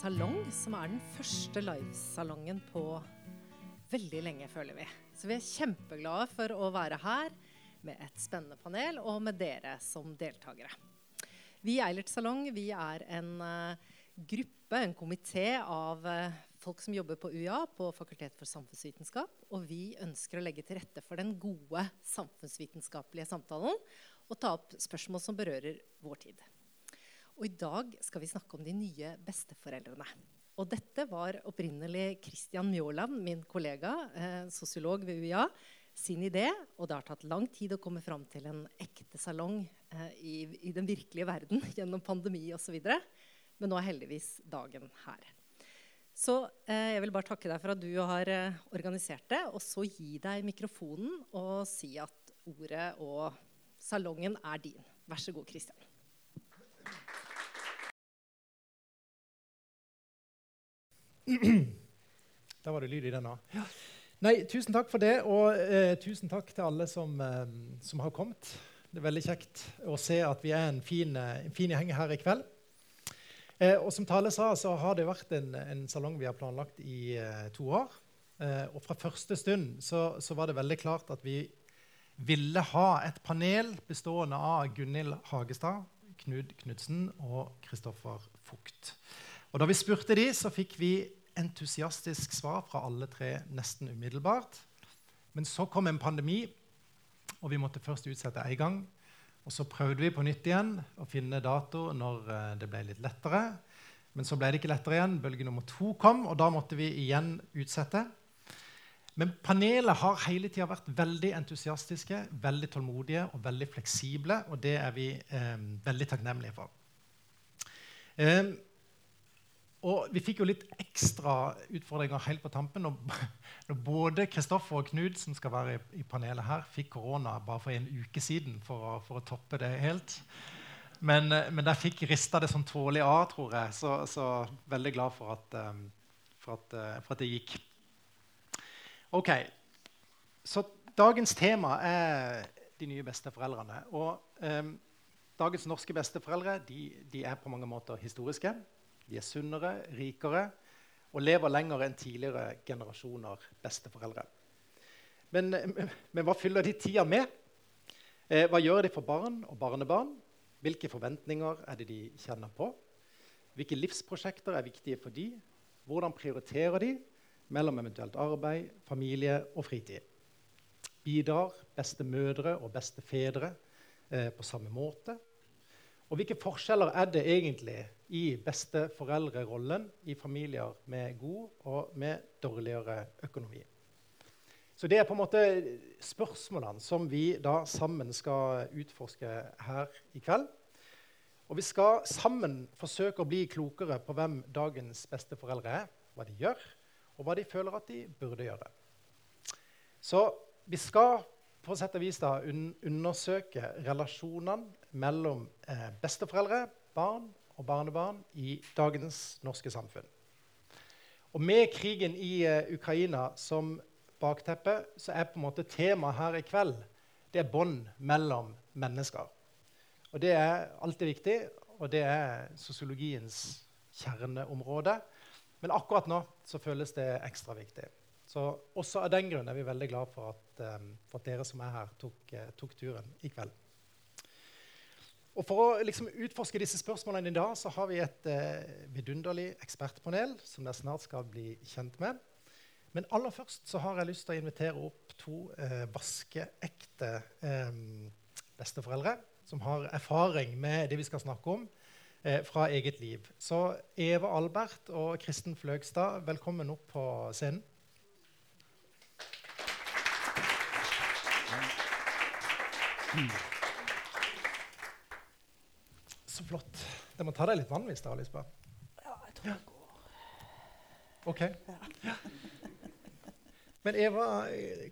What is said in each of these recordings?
salong, som er den første livesalongen på veldig lenge, føler vi. Så vi er kjempeglade for å være her med et spennende panel og med dere som deltakere. Vi i Eilert salong vi er en uh, gruppe, en komité av uh, folk som jobber på UiA, på Fakultet for samfunnsvitenskap. Og vi ønsker å legge til rette for den gode samfunnsvitenskapelige samtalen og ta opp spørsmål som berører vår tid. Og I dag skal vi snakke om de nye besteforeldrene. Og dette var opprinnelig Christian Mjåland, min kollega, eh, sosiolog ved UiA, sin idé. Og det har tatt lang tid å komme fram til en ekte salong eh, i, i, den virkelige verden gjennom pandemi osv. Men nå er heldigvis dagen her. Så eh, jeg vil bare takke deg for at du har eh, organisert det, og så gi deg mikrofonen og si at ordet og Salongen er din. Vær så god, Kristian. Da var det lyd i den òg. Nei, tusen takk for det, og eh, tusen takk til alle som, eh, som, har kommet. Det er veldig kjekt å se at vi er en fin, eh, gjeng her i kveld. Eh, og som Tale sa, så har det vært en, en salong vi har planlagt i eh, to år. Eh, og fra første stund så, så var det veldig klart at vi ville ha et panel bestående av Gunhild Hagestad, Knud Knudsen og Kristoffer Fugt. Og da vi spurte de, så fikk vi entusiastisk svar fra alle tre nesten umiddelbart. Men så kom en pandemi, og vi måtte først utsette én gang. Og så prøvde vi på nytt igjen å finne dato når eh, det ble litt lettere. Men så ble det ikke lettere igjen. Bølge nummer to kom, og da måtte vi igjen utsette. Men panelet har hele tida vært veldig entusiastiske, veldig tålmodige og veldig fleksible. Og det er vi eh, veldig takknemlige for. Eh, og vi fikk jo litt ekstra utfordringer helt på tampen når, både Kristoffer og Knut som skal være i, panelet her, fikk korona bare for en uke siden for å, for å toppe det helt. Men, eh, men der fikk rista det sånn tålelig av, tror jeg. Så, så veldig glad for at, um, for, at, uh, for at det gikk. Ok, Så dagens tema er de nye besteforeldrene. Og um, dagens norske besteforeldre de, de, er på mange måter historiske. De er sunnere, rikere og lever lenger enn tidligere generasjoner besteforeldre. Men, men hva fyller de tida med? Eh, hva gjør de for barn og barnebarn? Hvilke forventninger er det de kjenner på? Hvilke livsprosjekter er viktige for de? Hvordan prioriterer de? mellom eventuelt arbeid, familie og fritid. Bidrar bestemødre og bestefedre eh, på samme måte? Og hvilke forskjeller er det egentlig i besteforeldrerollen i familier med god og med dårligere økonomi? Så Det er på en måte spørsmålene som vi da sammen skal utforske her i kveld. Og vi skal sammen forsøke å bli klokere på hvem dagens besteforeldre er, hva de gjør, og hva de føler at de burde gjøre. Så vi skal på sett og vis da undersøke relasjonene mellom eh, besteforeldre, barn og barnebarn i dagens norske samfunn. Og med krigen i eh, Ukraina som bakteppe så er på en måte temaet her i kveld det er bånd mellom mennesker. Og Det er alltid viktig, og det er sosiologiens kjerneområde. Men akkurat nå så føles det ekstra viktig. Så også av den grunn er vi veldig glad for at, um, for at dere som er her, tok, uh, tok, turen i kveld. Og For å liksom, utforske disse spørsmålene i dag så har vi et eh, vidunderlig ekspertpanel som dere snart skal bli kjent med. Men aller først så har jeg lyst til å invitere opp to eh, vaskeekte eh, besteforeldre som har erfaring med det vi skal snakke om eh, fra eget liv. Så Eva Albert og Kristen Fløgstad, velkommen opp på scenen. Så flott. Det må ta deg litt vann hvis du har lyst på. Ja, jeg tror det går. Ok. Ja. Men Eva,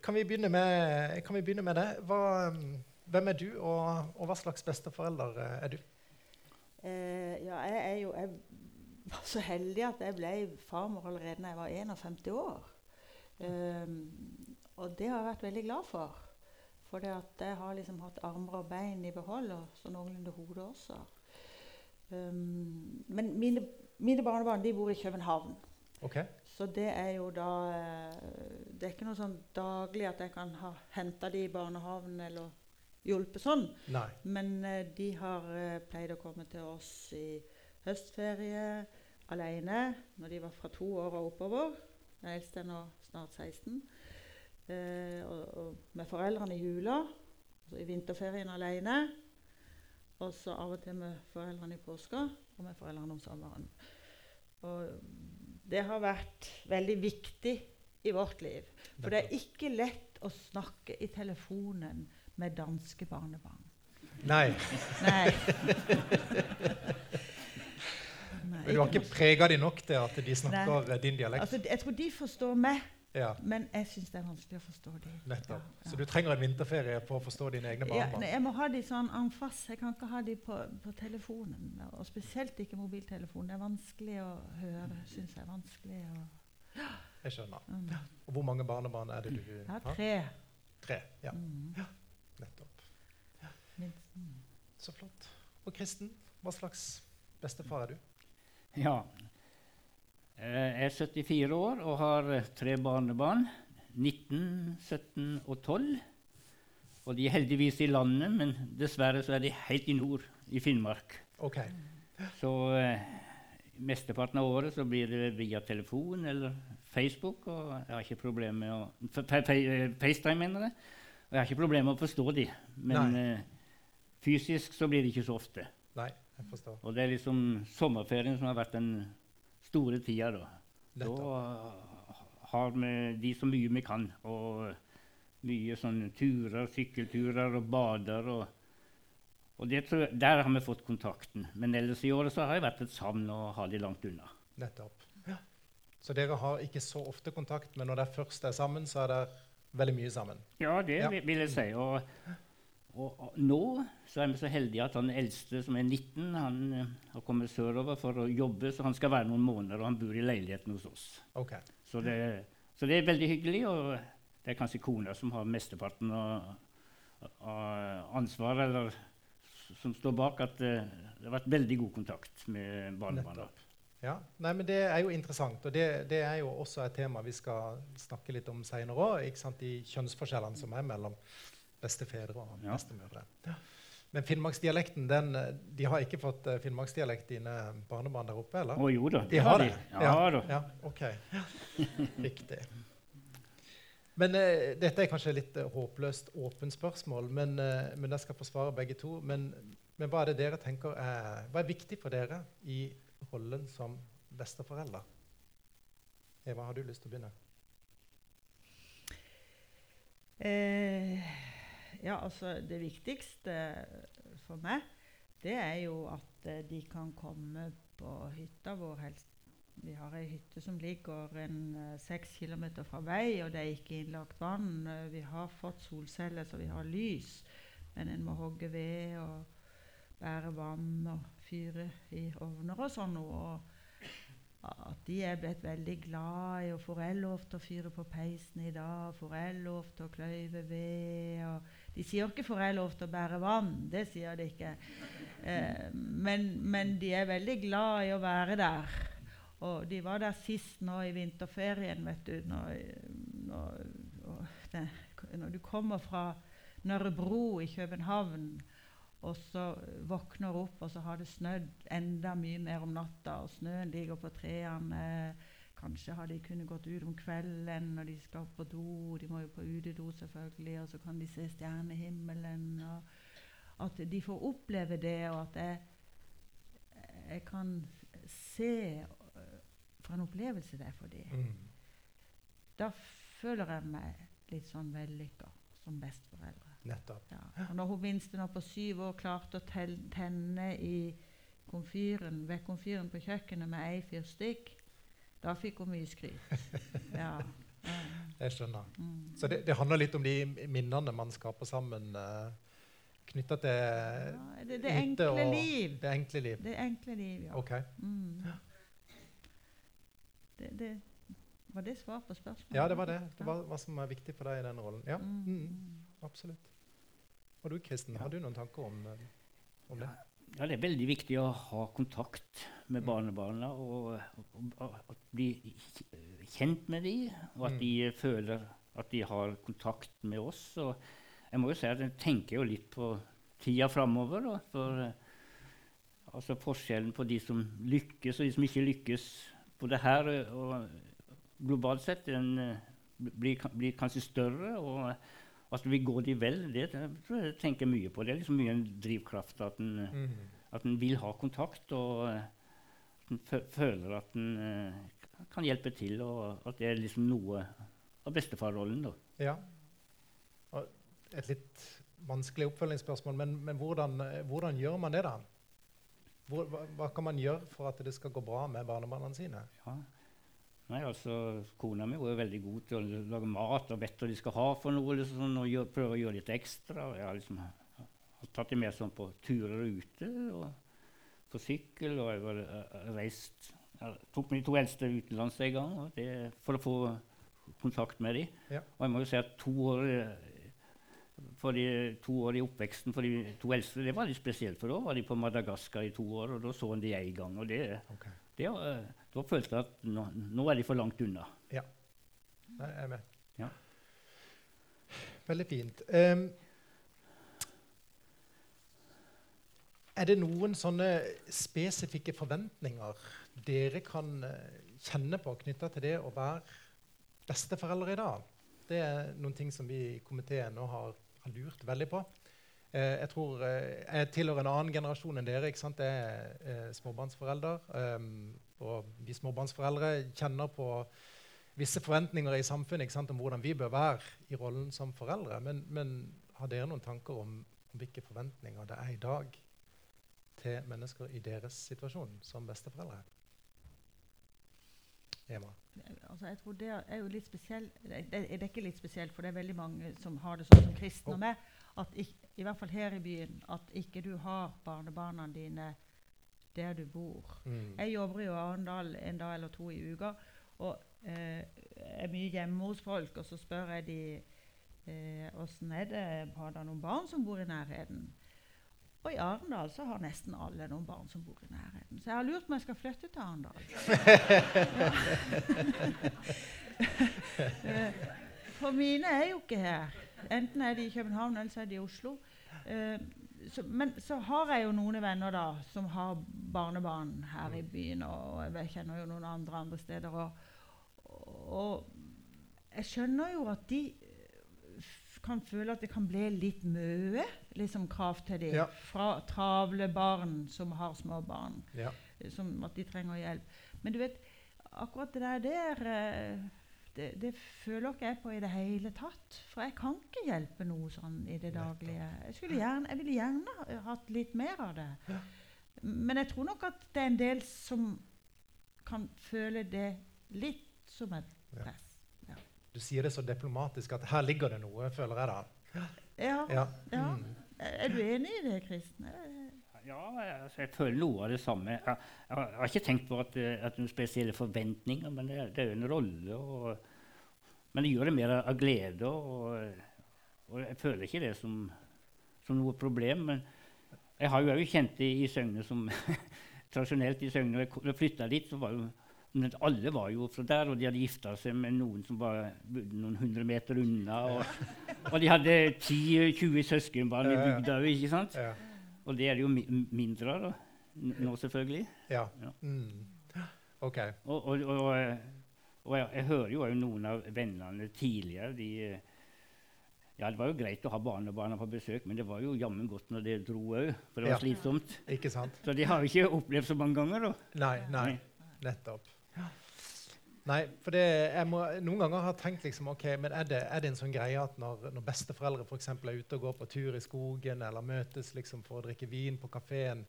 kan vi begynne med, vi begynne med det? Hva, hvem er du, og, og hva slags besteforelder er du? Eh, ja, jeg, er jo, jeg var så heldig at jeg ble farmor allerede da jeg var 51 år. Um, og det har jeg vært veldig glad for. For jeg har liksom hatt armer og bein i behold, og sånn noenlunde hodet også. Um, men mine, mine barnebarn de bor i København. Okay. Så det er jo da eh, Det er ikke noe sånn daglig at jeg kan ha henta de i barnehagen eller hjulpet sånn. Nei. Men eh, de har eh, pleid å komme til oss i høstferie alene når de var fra to år og oppover. Den eldste er nå snart 16. Eh, og, og med foreldrene i jula. Altså I vinterferien alene. Og så av og til med foreldrene i påska, og med foreldrene om sommeren. Og det har vært veldig viktig i vårt liv. For det er ikke lett å snakke i telefonen med danske barnebarn. Nei. Nei. Nei. Men du har ikke prega dem nok til at de snakker Nei. din dialekt? Altså, jeg tror de forstår meg, Ja, men jeg syns det er vanskelig å forstå dem. nettopp. Ja, Så du trenger en vinterferie på å forstå dine egne Ja, barnebarn? jeg må ha de sånn en face. Jeg kan ikke ha de på, på telefonen. Og spesielt ikke mobiltelefonen. Det er vanskelig å høre, syns jeg. er vanskelig å... Jeg skjønner. Mm. Og hvor mange barnebarn er det du Jeg har har? tre. Tre. Ja, Mm. nettopp. Minst. Mm. Så flott. Og Kristen, hva slags bestefar er du? Ja. Eh, Jeg er 74 år og har eh, tre barnebarn. 19, 17 og 12. Og de er heldigvis i landet, men dessverre så er de helt i nord, i Finnmark. Okay. Så eh, mesteparten av året så blir det via telefon eller Facebook, og jeg har ikke problemer med å fa- fa- fa- eh, FaceTime, mener jeg. Og jeg har ikke problemer med å forstå de, men eh, fysisk så blir det ikke så ofte. Nei, jeg forstår. Og det er liksom sommerferien som har vært den store tida, da. Da har vi de så mye vi kan. Og mye sånne turer, sykkelturer og bader. Og, og det der har vi fått kontakten. Men ellers i året så har jeg vært et savn å ha de langt unna. Nettopp. Så dere har ikke så ofte kontakt, men når dere først er sammen, så er dere veldig mye sammen? Ja, det Ja. vil jeg si. Og, og, nå så er vi så heldige at han eldste, som er 19, han eh, har kommet sørover for å jobbe, så han skal være noen måneder, og han bor i leiligheten hos oss. Okay. Så det, så det er veldig hyggelig, og det er kanskje kona som har mesteparten av, av ansvaret, eller som står bak at eh, det har vært veldig god kontakt med barnebarna. Ja, Nei, men Det er jo interessant, og det, det er jo også et tema vi skal snakke litt om seinere òg. De kjønnsforskjellene som er mellom bestefedre og Ja. bestemødre. Men finnmarksdialekten, den, de har ikke fått eh, finnmarksdialekt, dine barnebarn der oppe? eller? Å jo da, De har det? Ja, da. Ja, ok. Riktig. Men eh, Dette er kanskje litt eh, håpløst åpent spørsmål, men, eh, men jeg skal få svare begge to. Men, men hva er det dere tenker er, hva er viktig for dere i rollen som besteforelder? Eva, har du lyst til å begynne? Eh, ja, altså det viktigste for meg, det er jo at eh, de kan komme på hytta vår helst. Vi har ei hytte som ligger en eh, seks kilometer fra vei, og det er ikke innlagt vann. Eh, vi har fått solceller, så vi har lys, men en må hogge ved og bære vann og fyre i ovner og sånn noe. At de er blitt veldig glad i, å få jeg lov til å fyre på peisen i dag, får jeg lov til å kløyve ved og De sier ikke 'får jeg lov til å bære vann', det sier de ikke. Eh, men, men de er veldig glad i å være der. Og de var der sist nå i vinterferien, vet du. Når, når, når du kommer fra Nørrebro i København og så våkner opp, og så har det snødd enda mye mer om natta, og snøen ligger på trærne. Kanskje har de kunnet gått ut om kvelden når de skal på do. De må jo på utedo, selvfølgelig, og så kan de se stjernehimmelen. og At de får oppleve det, og at jeg, jeg kan se øh, for en opplevelse det er for dem. Mm. Da føler jeg meg litt sånn vellykka som besteforeldre. Nettopp. Ja. Og når hun minste nå på syv år klarte å tenne i komfyren, ved komfyren på kjøkkenet med ei fyrstikk, da fikk hun mye skryt. Ja. Jeg skjønner. Mm. Så det, det handler litt om de minnene man skaper sammen uh, knytta til Ja, det, det enkle og liv. det enkle liv. Det enkle liv, ja. Okay. Mm. Det, det, var det svar på spørsmålet? Ja, det var det. Det var hva som er viktig for deg i den rollen. Ja, Mm. mm, absolutt. Og du Kristen, har du noen tanker om, eh, om det? Ja, det er veldig viktig å ha kontakt med barnebarna og, og, og, og bli kjent med dem, og at Mm. de føler at de har kontakt med oss. Og jeg må jo si at jeg tenker jo litt på tida framover. For eh, altså forskjellen på de som lykkes, og de som ikke lykkes på det her, og globalt sett, den eh, blir, blir kanskje større. og at vi går de vel, det, jeg tenker jeg mye på. Det er liksom mye en drivkraft at en, Mm. at en vil ha kontakt, og eh, at en føler at en eh, kan hjelpe til, og at det er liksom noe av bestefarrollen. da. Ja. Og et litt vanskelig oppfølgingsspørsmål, men, men hvordan, eh, hvordan gjør man det, da? Hvor, hva, hva kan man gjøre for at det skal gå bra med barnebarna sine? Ja. Nei, altså, Kona mi er veldig god til å lage mat og vet hva de skal ha for noe. Liksom, og gjør, prøver å gjøre litt ekstra. Jeg har liksom har tatt dem med sånn på turer ute og på sykkel. Og jeg har eh, reist jeg tok mine to eldste utenlands en gang det, for å få kontakt med dem. Ja. Og jeg må jo si at to år, eh, de to år i oppveksten for de to eldste det var litt spesielt. For da var de på Madagaskar i to år, og da så en de én gang. og det okay. det, eh, da følte jeg at nå, nå er de for langt unna. Nei, jeg er med. Ja. Veldig fint. Um, er det noen sånne spesifikke forventninger dere kan eh, kjenne på knytta til det å være besteforeldre i dag? Det er noen ting som vi i komiteen nå har, har lurt veldig på. Eh, jeg tror eh, jeg tilhører en annen generasjon enn dere. Jeg er eh, småbarnsforelder. em, og vi småbarnsforeldre kjenner på visse forventninger i samfunnet sant, om hvordan vi bør være i rollen som foreldre. Men, men har dere noen tanker om, om hvilke forventninger det er i dag til mennesker i deres situasjon som besteforeldre? Emma. Altså, jeg tror Det er jo litt spesielt det, det er ikke litt spesielt, for det er veldig mange som har det sånn som kristne og meg. At ikk- I hvert fall her i byen. At ikke du har barnebarna dine der du bor. Mm. Jeg jobber i Arendal en dag eller to i uka. Og eh, er mye hjemme hos folk, og så spør jeg de eh, åssen er det, har de noen barn som bor i nærheten. Og i Arendal så har nesten alle noen barn som bor i nærheten. Så jeg har lurt på om jeg skal flytte til Arendal. Eh, For mine er jo ikke her. Enten er de i København eller så er de i Oslo. Eh, så, men så har jeg jo noen venner da, som har barnebarn her i byen, og jeg kjenner jo noen andre andre steder. Og, og jeg skjønner jo at de kan føle at det kan bli litt mye liksom krav til dem Ja. fra travle barn som har små barn, Ja. som at de trenger hjelp. Men du vet, akkurat det der, der det, det føler ikke jeg på i det hele tatt. For jeg kan ikke hjelpe noe sånn i det daglige. Jeg, gjerne, jeg ville gjerne hatt litt mer av det. Ja. Men jeg tror nok at det er en del som kan føle det litt som et Ja. press. Du sier det så diplomatisk at her ligger det noe, føler jeg da. Ja. Ja. Ja. Mm. Er du enig i det, Kristen? Ja, jeg- altså, jeg føler noe av det samme. Jeg, jeg, har- jeg har ikke tenkt på at, eh, at noen spesielle forventninger, men det, det er jo en rolle. Og, men det gjør det mer av glede, og, og jeg føler ikke det som, som noe problem. Men jeg har jo òg kjent det i Søgne som tradisjonelt i Søgne. Da jeg flytta dit, så var jo men alle var jo fra der, og de hadde gifta seg med noen som var noen hundre meter unna. Og, og de hadde 10-20 søskenbarn i bygda. ikke sant? Ja. Og det er det jo mi mindre av nå, selvfølgelig. ja. Ja. Mm. OK. Og, og, og, og jeg, jeg hører jo noen av vennene tidligere de, Ja, det var jo greit å ha barnebarna på besøk, men det var jo jammen godt når det dro òg, for det var Ja. slitsomt. Ikke sant? Så de har jo ikke opplevd så mange ganger, da. Nei, nei. Nettopp. Nei, for det, jeg må noen ganger ha tenkt liksom, ok, men er det, er det en sånn greie at når, når besteforeldre for er ute og går på tur i skogen eller møtes liksom for å drikke vin på kafeen,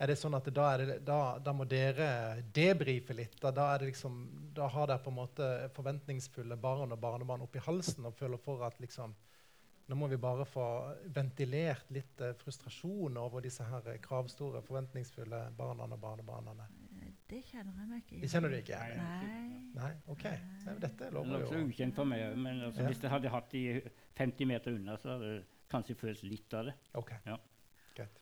er det sånn at da, det, da, da må dere debrife litt? Da, da, liksom, da har dere på en måte forventningsfulle barn og barnebarn oppi halsen og føler for at liksom, nå må vi bare få ventilert litt eh, frustrasjon over disse her kravstore, forventningsfulle barna og barnebarna. Det kjenner jeg meg ikke Det kjenner du ikke? Nei. Nei. Nei, OK. Nei, men dette Det er lover nokså ukjent for meg òg, men altså, Ja. hvis jeg hadde hatt de 50 meter unna, så hadde det kanskje følt litt av det. OK. Ja. Greit.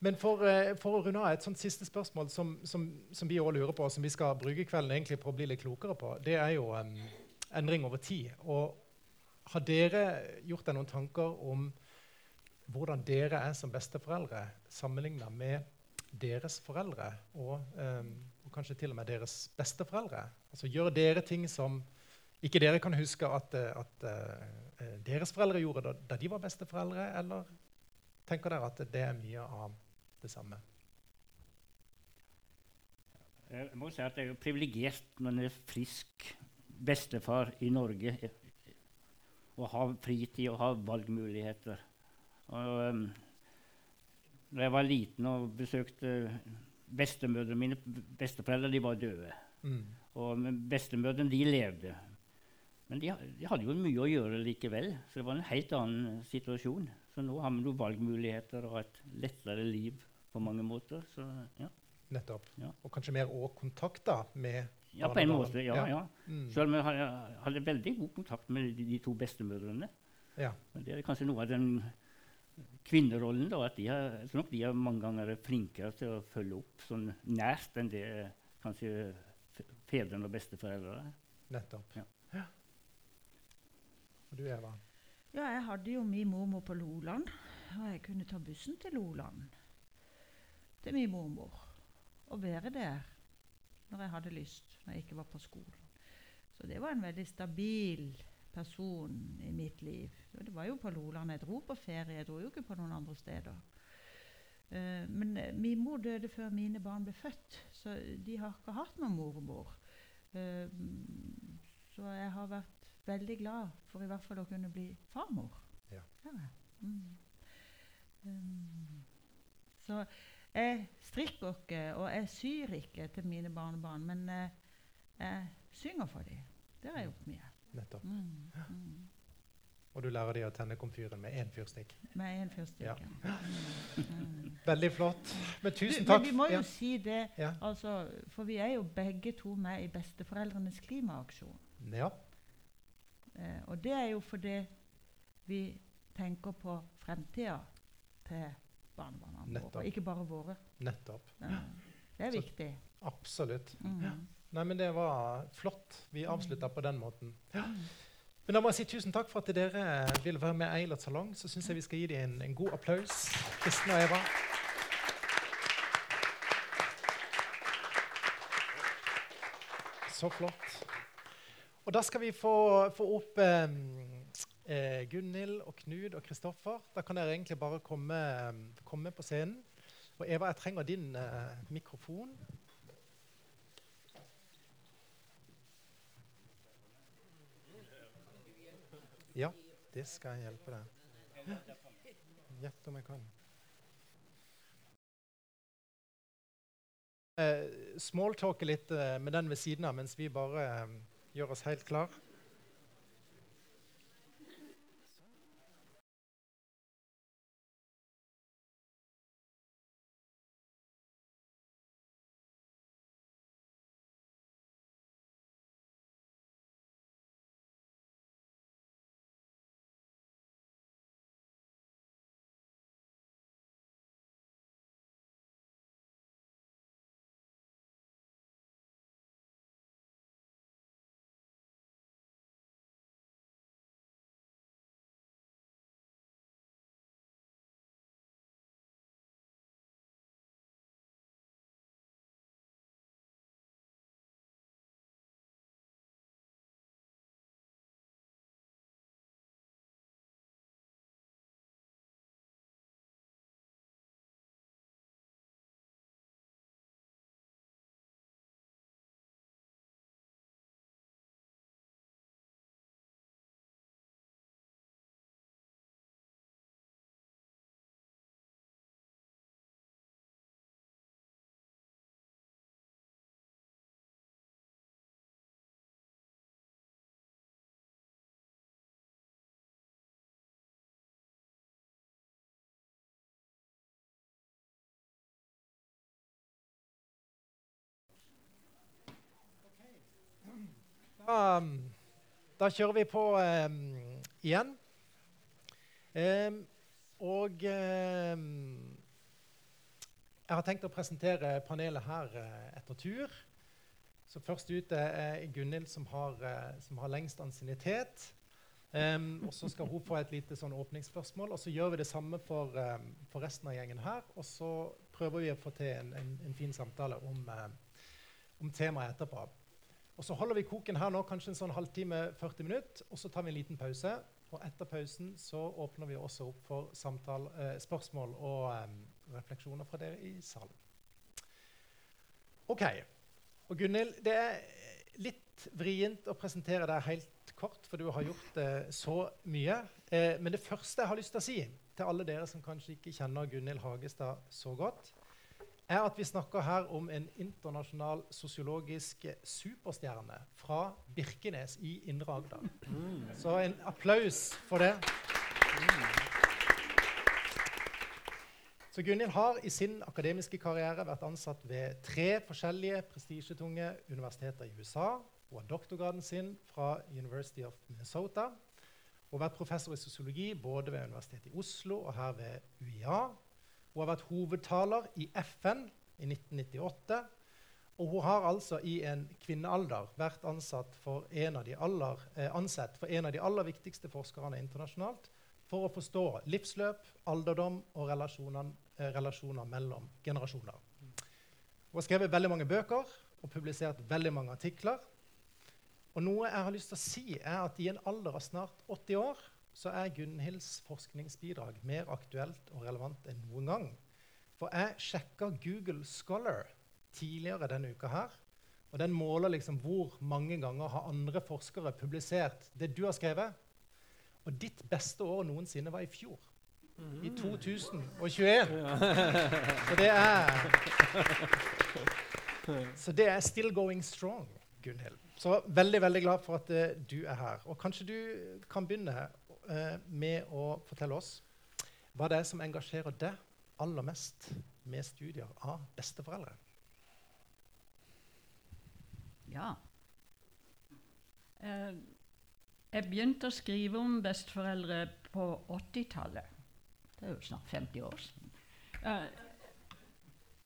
Men for, eh, for, å runde av et sånt siste spørsmål som, som, som vi òg lurer på, og som vi skal bruke kvelden egentlig på å bli litt klokere på, det er jo um, endring over tid. Og har dere gjort dere noen tanker om hvordan dere er som besteforeldre sammenligna med deres foreldre, og, um, og, kanskje til og med deres besteforeldre? Altså Gjør dere ting som ikke dere kan huske at, at uh, deres foreldre gjorde da, da de var besteforeldre, eller tenker dere at det er mye av det samme. Jeg må si at jeg er privilegert når en er frisk bestefar i Norge og har fritid og har valgmuligheter. Og, um, da jeg var liten og besøkte bestemødrene mine Besteforeldre de var døde. Mm. Og bestemødrene de levde. Men de, de, hadde jo mye å gjøre likevel, så det var en helt annen situasjon. Så nå har vi noen valgmuligheter og et lettere liv på mange måter. Så, ja. Nettopp. Ja. Og kanskje mer òg kontakter med Ja, på en måte. ja, ja. Mm. Selv om jeg hadde veldig god kontakt med de, de to bestemødrene. Ja. Men det er kanskje noe av den kvinnerollen. da, at de er, jeg tror nok de er mange ganger flinkere til å følge opp sånn nært enn det kanskje fedrene og besteforeldre er. Nettopp. Ja. ja. Og du, Eva? Ja, jeg hadde jo min mormor på Loland. Og jeg kunne ta bussen til Loland til min mormor og være der når jeg hadde lyst, når jeg ikke var på skolen. Så det var en veldig stabil person i mitt liv. Og det var jo på Loland jeg dro på ferie, jeg dro jo ikke på noen andre steder. Uh, men uh, min mor døde før mine barn ble født, så de har ikke hatt noen mormor. Uh, så jeg har vært veldig glad for i hvert fall å kunne bli farmor. Ja. ja. Mm. Um, så jeg strikker ikke, og jeg syr ikke til mine barnebarn, men jeg synger for dem. Det har jeg gjort mye. Nettopp. Mm, mm. Og du lærer dem å tenne komfyren med én fyrstikk? Med én fyrstikk, ja. Mm. Veldig flott. Men tusen takk. Men vi må jo ja. si det, ja. altså, for vi er jo begge to med i Besteforeldrenes klimaaksjon. Ja. Eh, og det er jo fordi vi tenker på fremtida til barnebarna våre. Ikke bare våre. Nettopp. Ja. Det er Så, viktig. Absolutt. Mm. Nei, men det var flott. Vi avslutta på den måten. Ja. Men da må jeg si tusen takk for at dere ville være med Eilert salong. Så syns jeg vi skal gi dem en, en god applaus. Kristen og Eva. Så flott. Og da skal vi få, få opp eh, Gunhild og Knud og Kristoffer. Da kan dere egentlig bare komme, komme på scenen. Og Eva, jeg trenger din eh, mikrofon. Ja, det skal jeg hjelpe deg. Gjett om jeg kan. Eh, Smalltalke litt eh, med den ved siden av mens vi bare eh, gjør oss helt klar. Da, da kjører vi på um, igjen. Um, og um, jeg har tenkt å presentere panelet her eh, etter tur. Så først ut er Gunhild, som eh, som har lengst ansiennitet. Um, og så skal hun få et lite sånn åpningsspørsmål. Og så gjør vi det samme for, um, for, resten av gjengen her. Og så prøver vi å få til en, en, en fin samtale om, um, om temaet etterpå. Og så holder vi koken her nå kanskje en sånn halvtime, 40 minutter, og så tar vi en liten pause. Og etter pausen så åpner vi også opp for samtale, eh, spørsmål og eh, refleksjoner fra dere i salen. OK. Og Gunhild, det er litt vrient å presentere deg helt kort, for du har gjort eh, så mye. Eh, men det første jeg har lyst til å si til alle dere som kanskje ikke kjenner Gunhild Hagestad så godt, er at vi snakker her om en internasjonal sosiologisk superstjerne fra Birkenes i Indre Agder. Så en applaus for det. Så Gunhild har i sin akademiske karriere vært ansatt ved tre forskjellige prestisjetunge universiteter i USA. Hun har doktorgraden sin fra University of Minnesota. Har vært professor i sosiologi både ved Universitetet i Oslo og her ved UiA. Hun har vært hovedtaler i FN i 1998. Og hun har altså i en kvinnealder vært ansatt for en av de aller, eh, for en av de aller viktigste forskerne internasjonalt for å forstå livsløp, alderdom og relasjoner, eh, relasjoner mellom generasjoner. Hun har skrevet veldig mange bøker og publisert veldig mange artikler. Og noe jeg har lyst til å si er at I en alder av snart 80 år så er Gunhilds forskningsbidrag mer aktuelt og relevant enn noen gang. For jeg sjekka Google Scholar tidligere denne uka her. Og den måler liksom hvor mange ganger har andre forskere publisert det du har skrevet. Og ditt beste år noensinne var i fjor. I 2021. Så det er Så det er still going strong, Gunhild. Så veldig veldig glad for at uh, du er her. Og kanskje du kan begynne med å fortelle oss hva det er som engasjerer deg aller mest med studier av besteforeldre. Ja. Uh, jeg begynte å skrive om besteforeldre på 80-tallet. Det er jo snart 50 år siden.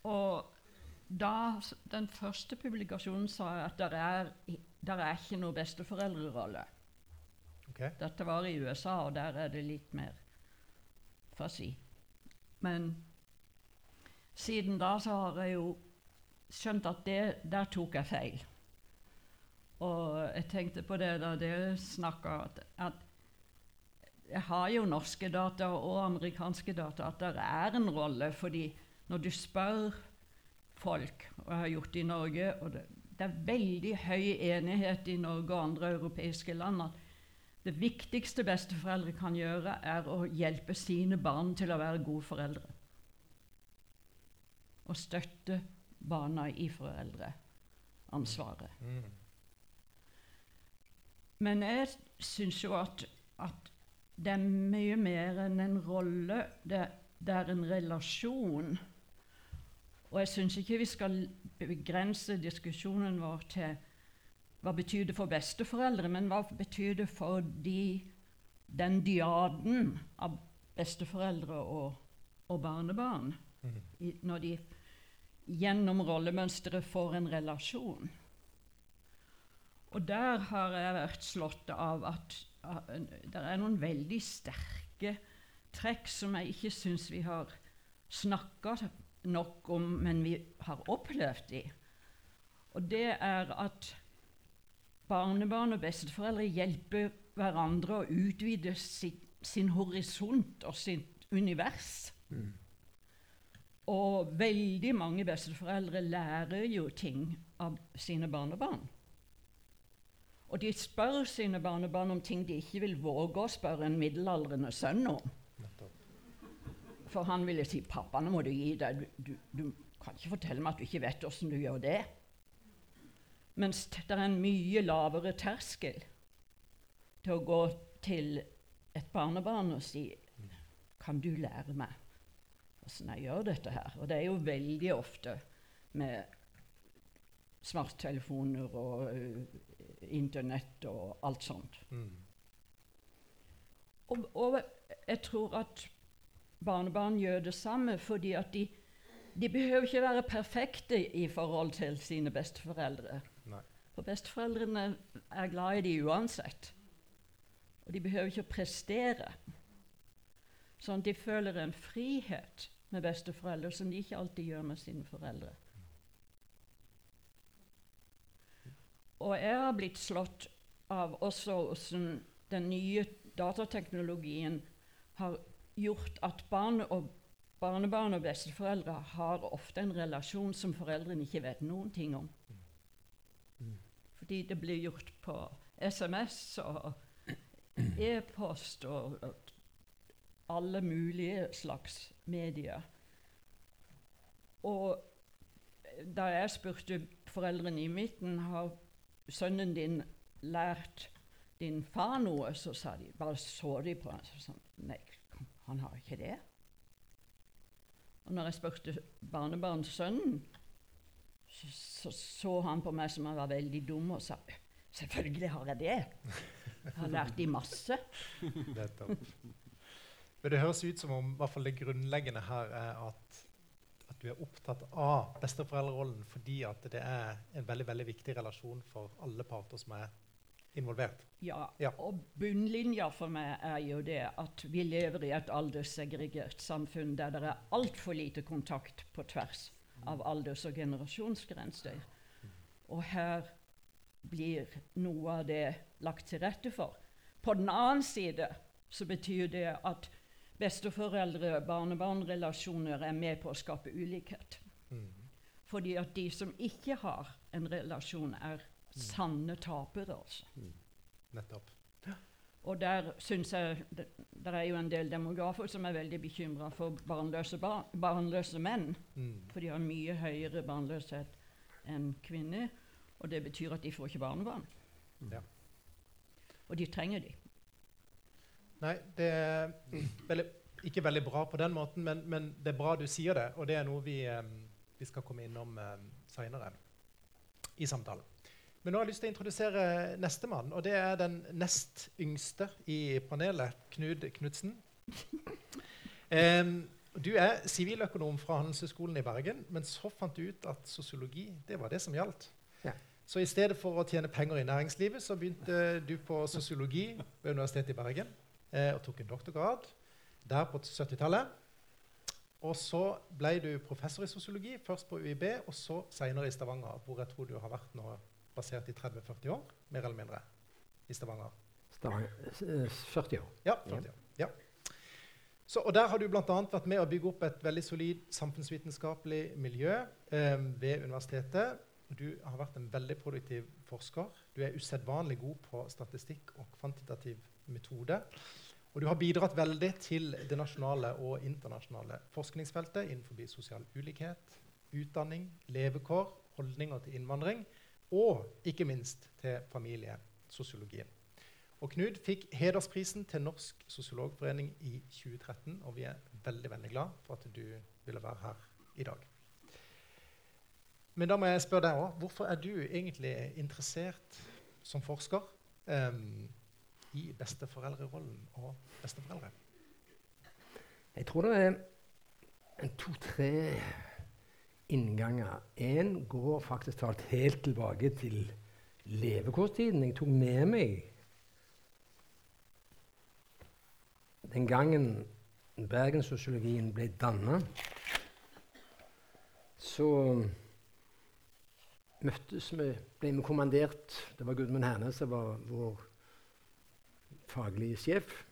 og da den første publikasjonen sa jeg at det er, der er ikke noe besteforeldrerolle. Okay. Dette var i USA, og der er det litt mer fuzzy. Men siden da så har jeg jo skjønt at det, der tok jeg feil. Og jeg tenkte på det da dere snakka, at, at jeg har jo norske data og amerikanske data, at det er en rolle. fordi når du spør folk, og jeg har gjort det i Norge og det, det er veldig høy enighet i Norge og andre europeiske land at det viktigste besteforeldre kan gjøre, er å hjelpe sine barn til å være gode foreldre. Og støtte barna i foreldreansvaret. Mm. Men jeg syns jo at, at, det er mye mer enn en rolle. Det, det er en relasjon. Og jeg syns ikke vi skal begrense diskusjonen vår til hva betyr det for besteforeldre, men hva betyr det for de, den diaden av besteforeldre og, og barnebarn i, når de gjennom rollemønsteret får en relasjon? Og der har jeg vært slått av at det er noen veldig sterke trekk som jeg ikke syns vi har snakka nok om, men vi har opplevd de. Og det er at barnebarn og besteforeldre hjelper hverandre å utvide sin, sin horisont og sitt univers. Mm. Og veldig mange besteforeldre lærer jo ting av sine barnebarn. Og de spør sine barnebarn om ting de ikke vil våge å spørre en middelaldrende sønn om. For han ville si 'Pappa, nå må du gi deg. Du, du, du kan ikke fortelle meg at du ikke vet åssen du gjør det.' Mens det er en mye lavere terskel til å gå til et barnebarn og si 'Kan du lære meg åssen jeg gjør dette her?' Og det er jo veldig ofte med smarttelefoner og uh, Internett og alt sånt. Mm. Og, og, jeg tror at barnebarn gjør det samme fordi at de de behøver ikke være perfekte i forhold til sine besteforeldre. For besteforeldrene er glad i de uansett. Og de behøver ikke å prestere. Sånn at de føler en frihet med besteforeldre som de ikke alltid gjør med sine foreldre. Og jeg har blitt slått av også hvordan den nye datateknologien har gjort at barn og barnebarn og besteforeldre har ofte en relasjon som foreldrene ikke vet noen ting om. Fordi det blir gjort på SMS og e-post og, og alle mulige slags medier. Og da jeg spurte foreldrene i midten har sønnen din lært din far noe, så sa de, bare så de på ham sa, Nei, han har ikke det. Og når jeg spurte barnebarnssønnen, så, så så han på meg som han var veldig dum, og sa selvfølgelig har jeg det. Jeg har lært de masse. Nettopp. Men det høres ut som om i hvert fall det grunnleggende her er at, at du er opptatt av besteforeldrerollen fordi at det er en veldig, veldig viktig relasjon for alle parter som er involvert. Ja, Ja. og bunnlinja for meg er jo det at vi lever i et alderssegregert samfunn der det er altfor lite kontakt på tvers av alders- og generasjonsgrenser. Og her blir noe av det lagt til rette for. På den annen side så betyr det at besteforeldre-barnebarn-relasjoner er med på å skape ulikhet. Mm. Fordi at de som ikke har en relasjon, er sanne tapere. altså. Nettopp. Og der syns jeg det, der er jo en del demografer som er veldig bekymra for barnløse, bar, barnløse menn. Mm. For de har mye høyere barnløshet enn kvinner. Og det betyr at de får ikke barnebarn. Ja. Og de trenger de. Nei, det er veldig, ikke veldig bra på den måten, men, men det er bra du sier det. Og det er noe vi, vi skal komme innom um, seinere i samtalen. Men nå har jeg lyst til å introdusere nestemann, og det er den nest yngste i panelet, Knud Knutsen. Um, du er siviløkonom fra Handelshøyskolen i Bergen, men så fant du ut at sosiologi det var det som gjaldt. Ja. Så i stedet for å tjene penger i næringslivet, så begynte du på sosiologi ved Universitetet i Bergen eh, og tok en doktorgrad der på 70-tallet. Og så ble du professor i sosiologi, først på UiB, og så senere i Stavanger, hvor jeg tror du har vært nå basert i 30-40 år, mer eller mindre, i Stavanger. Stavanger, eh, 40 år. Ja, 40 år. Ja. Så, og der har du bl.a. vært med å bygge opp et veldig solid samfunnsvitenskapelig miljø eh, ved universitetet. Du har vært en veldig produktiv forsker. Du er usedvanlig god på statistikk og kvantitativ metode. Og du har bidratt veldig til det nasjonale og internasjonale forskningsfeltet innenfor sosial ulikhet, utdanning, levekår, holdninger til innvandring og ikke minst til familiesosiologien. Og Knud fikk hedersprisen til Norsk sosiologforening i 2013, og vi er veldig veldig glad for at du ville være her i dag. Men da må jeg spørre deg òg, hvorfor er du egentlig interessert som forsker um, i besteforeldrerollen og besteforeldre? Jeg tror det er to-tre innganger. Én går faktisk talt helt tilbake til levekårstiden. Jeg tok med meg den gangen bergenssosiologien ble danna. Så møttes vi, ble vi kommandert Det var Gudmund Hernes som var vår faglige sjef.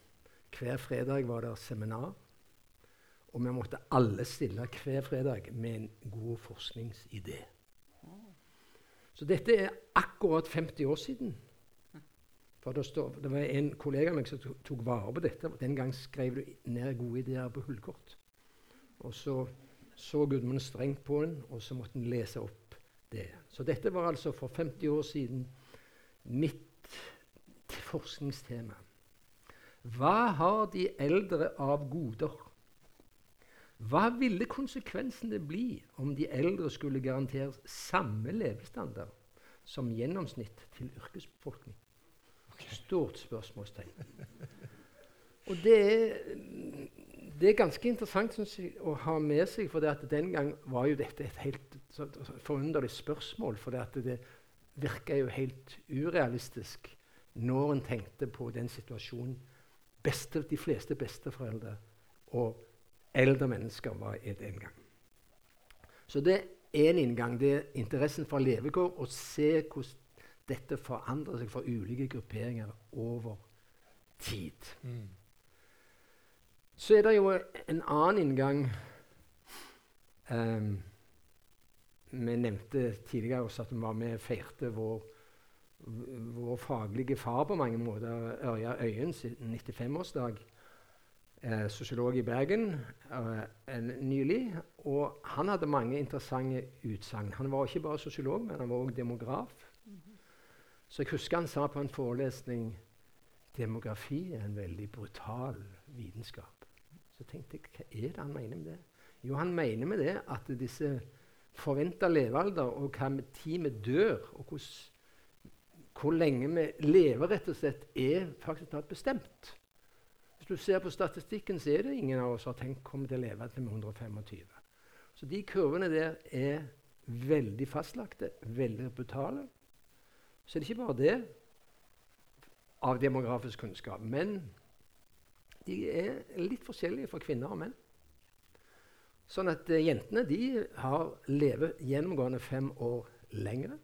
Hver fredag var det seminar. Og vi måtte alle stille hver fredag med en god forskningsidé. Så dette er akkurat 50 år siden. For det, står, det var en kollega av meg som tok vare på dette. Den gang skrev du ned gode ideer på hullkort. Og så så Gudmund strengt på den, og så måtte han lese opp det. Så dette var altså for 50 år siden mitt forskningstema. Hva har de eldre av goder? Hva ville konsekvensene bli om de eldre skulle garanteres samme levestandard som gjennomsnitt til yrkesbefolkning? Stort spørsmålstegn. Og det er det er ganske interessant jeg, å ha med seg, for den gang var jo dette et helt så, så forunderlig spørsmål. For det, det virka jo helt urealistisk når en tenkte på den situasjonen beste, de fleste besteforeldre og eldre mennesker var i den gang. Så det er en inngang. Det er interessen for levekår og se hvordan dette forandrer seg for ulike grupperinger over tid. Mm. Så er det jo en annen inngang um, Vi nevnte tidligere også at vi var med og feirte vår, vår faglige far på mange måter, Ørja Øyens 95-årsdag. Eh, sosiolog i Bergen eh, nylig. Og han hadde mange interessante utsagn. Han var ikke bare sosiolog, men han var også demograf. Mm -hmm. Så jeg husker han sa på en forelesning demografi er en veldig brutal vitenskap. Så tenkte jeg, hva er det han mener med det? Jo, han mener med det at disse forventa levealder og hva med tid vi dør, og hvordan, hvor lenge vi lever, rett og slett, er faktisk tatt bestemt. Hvis du ser på statistikken, så er det ingen av oss som har tenkt kommer til å leve til 125. Så de kurvene der er veldig fastlagte, veldig brutale. Så det er ikke bare det av demografisk kunnskap, men de er litt forskjellige for kvinner og menn. Sånn at uh, jentene de har lever gjennomgående fem år lengre.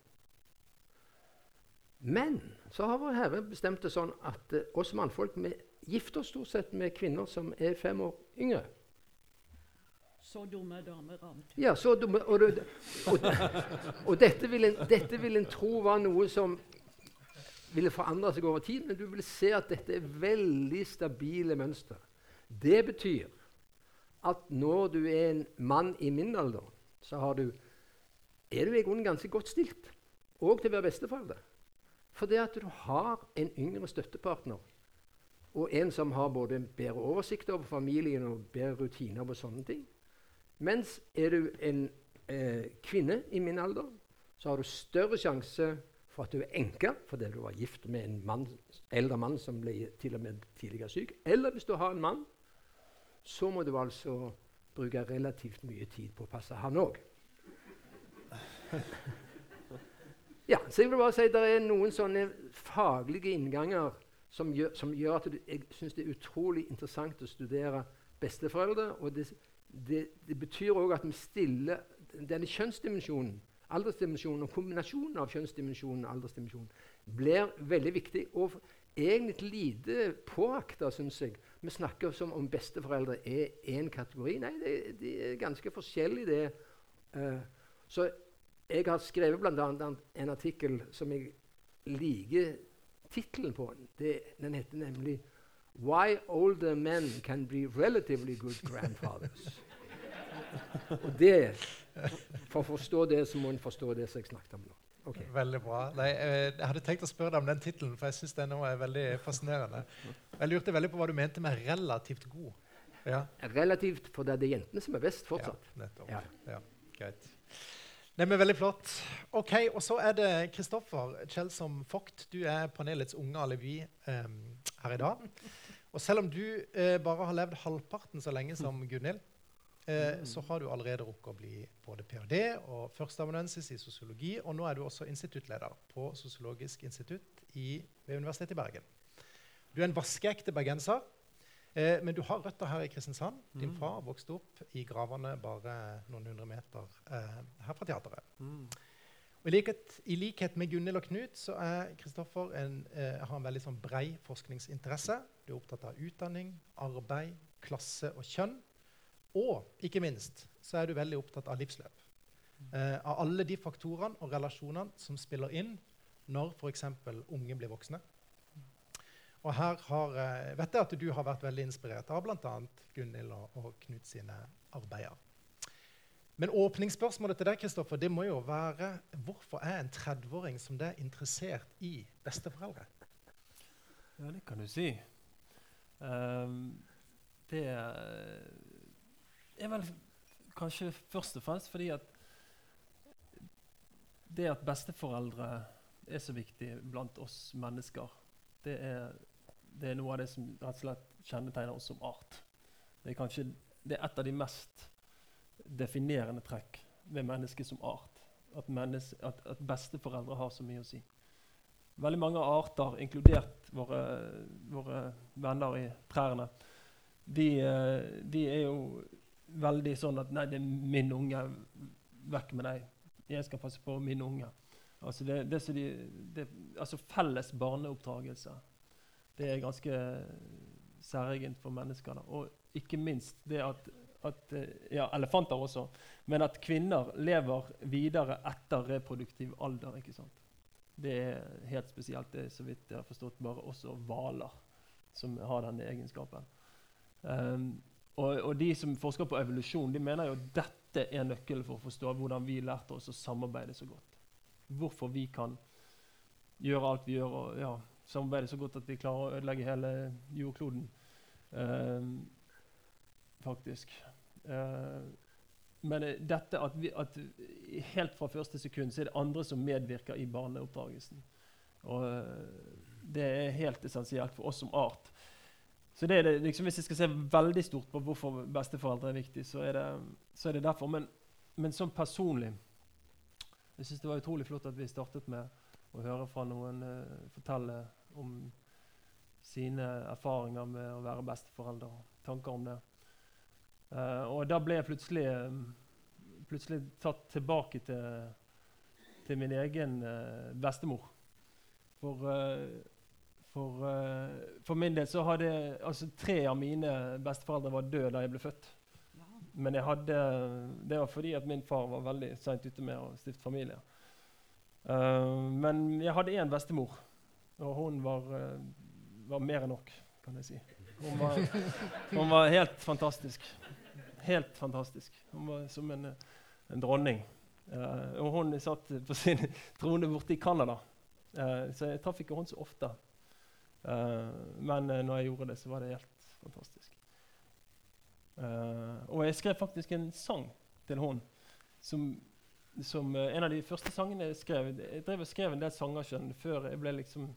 Men så har vår Herre bestemt det sånn at uh, oss mannfolk vi gifter oss stort sett med kvinner som er fem år yngre. Så dumme damer av Ja, så dumme, og, og, og, og dette, vil en, dette, vil en, tro var noe som ville forandre seg over tid, men du vil se at dette er veldig stabile mønstre. Det betyr at når du er en mann i min alder, så du, er du i grunnen ganske godt stilt, òg til å være besteforelder. For det at du har en yngre støttepartner, og en som har både bedre oversikt over familien og bedre rutiner på sånne ting. Mens er du en eh, kvinne i min alder, så har du større sjanse for at du er enke fordi du var gift med en mann, eldre mann som ble til og med tidligere syk. Eller hvis du har en mann, så må du altså bruke relativt mye tid på å passe han òg. Ja, så jeg vil bare si at Det er noen sånne faglige innganger som gjør, som gjør at du, jeg syns det er utrolig interessant å studere besteforeldre. Og det, det, det betyr òg at vi stiller denne kjønnsdimensjonen aldersdimensjonen og kombinasjonen av kjønnsdimensjonen og aldersdimensjonen blir veldig viktig. Og egentlig lite påakta, syns jeg. Vi snakker som om besteforeldre er én kategori. Nei, de, de, er ganske forskjellige, det. Uh, så jeg har skrevet bl.a. en artikkel som jeg liker tittelen på. Det, den heter nemlig 'Why older men can be relatively good grandfathers'. Og det For å forstå det, så må en forstå det som jeg snakket om nå. Okay. Veldig bra. Nei, eh, jeg hadde tenkt å spørre deg om den tittelen, for jeg syns den er veldig fascinerende. Jeg lurte veldig på hva du mente med 'relativt god'. Ja. Relativt, for det er det jentene som er best fortsatt. Ja, nettopp. Ja. ja greit. Nei, men Veldig flott. Ok, Og så er det Kristoffer Kjeldsom Vogt. Du er panelets unge alibi um, her i dag. Og selv om du uh, bare har levd halvparten så lenge som Gunhild, eh, så har du allerede rukket å bli både ph.d. og førsteamanuensis i sosiologi. Og nå er du også instituttleder på Sosiologisk institutt i, ved Universitetet i Bergen. Du er en vaskeekte bergenser, eh, men du har røtter her i Kristiansand. Din mm. far vokste opp i gravene bare noen hundre meter eh, her fra teateret. Mm. I likhet, I likhet, med Gunhild og Knut så er Kristoffer en, eh, har en veldig sånn brei forskningsinteresse. Du er opptatt av utdanning, arbeid, klasse og kjønn. Og ikke minst så er du veldig opptatt av livsløp. Eh, av alle de faktorene og relasjonene som spiller inn når f.eks. unge blir voksne. Og her har, eh, vet jeg at du har vært veldig inspirert av bl.a. Gunhild og, og, Knut sine arbeider. Men åpningsspørsmålet til deg Kristoffer, det må jo være hvorfor er en 30-åring som deg interessert i besteforeldre? Ja, det kan du si. Um, det er vel kanskje først og fremst fordi at det at besteforeldre er så viktig blant oss mennesker, det er, det er noe av det som rett og slett kjennetegner oss som art. Det er kanskje det er et av de mest definerende trekk ved mennesket som art. At, menneske, at, at besteforeldre har så mye å si. Veldig mange arter, inkludert våre, våre venner i trærne, de, de, er jo veldig sånn at 'Nei, det er min unge. Vekk med deg. Jeg skal passe på min unge.' Altså, det, det de, det, altså felles barneoppdragelse. Det er ganske særegent for mennesker. Da. Og ikke minst det at, at, eh, Ja, elefanter også. Men at kvinner lever videre etter reproduktiv alder. ikke sant? Det er helt spesielt. Det er så vidt jeg har forstått bare også hvaler som har denne egenskapen. Um, og, og, de som forsker på evolusjon, de mener jo dette er nøkkelen for å forstå hvordan vi lærte oss å samarbeide så godt. Hvorfor vi kan gjøre alt vi gjør, og ja, samarbeide så godt at vi klarer å ødelegge hele jordkloden. Um, faktisk. Uh, men dette at, vi, at, helt fra første sekund så er det andre som medvirker i barneoppdragelsen. Og uh, det er helt essensielt for oss som art. Så det det, liksom, Hvis jeg skal se veldig stort på hvorfor besteforeldre er viktig, så er det, så er det derfor. Men, men sånn personlig Jeg syns det var utrolig flott at vi startet med å høre fra noen uh, fortelle om sine erfaringer med å være besteforeldre og tanker om det. Uh, og da ble jeg plutselig, plutselig tatt tilbake til, til min egen uh, bestemor. For for, for, min del så hadde altså tre av mine besteforeldre var døde da jeg ble født. Men hadde, det var fordi at min far var veldig seint ute med å stifte familie. Uh, men jeg hadde én bestemor, og hun var, uh, var, mer enn nok, kan jeg si. Hun var, hun var, helt fantastisk. Helt fantastisk. Hun var som en, en dronning. og hun satt på sin trone borte i Canada, så jeg traff ikke henne så ofte. Uh, men uh, når jeg gjorde det, så var det helt fantastisk. Uh, og jeg skrev faktisk en sang til henne som, som en av de første sangene jeg skrev. Jeg drev og skrev en del sanger skjønn, før jeg ble liksom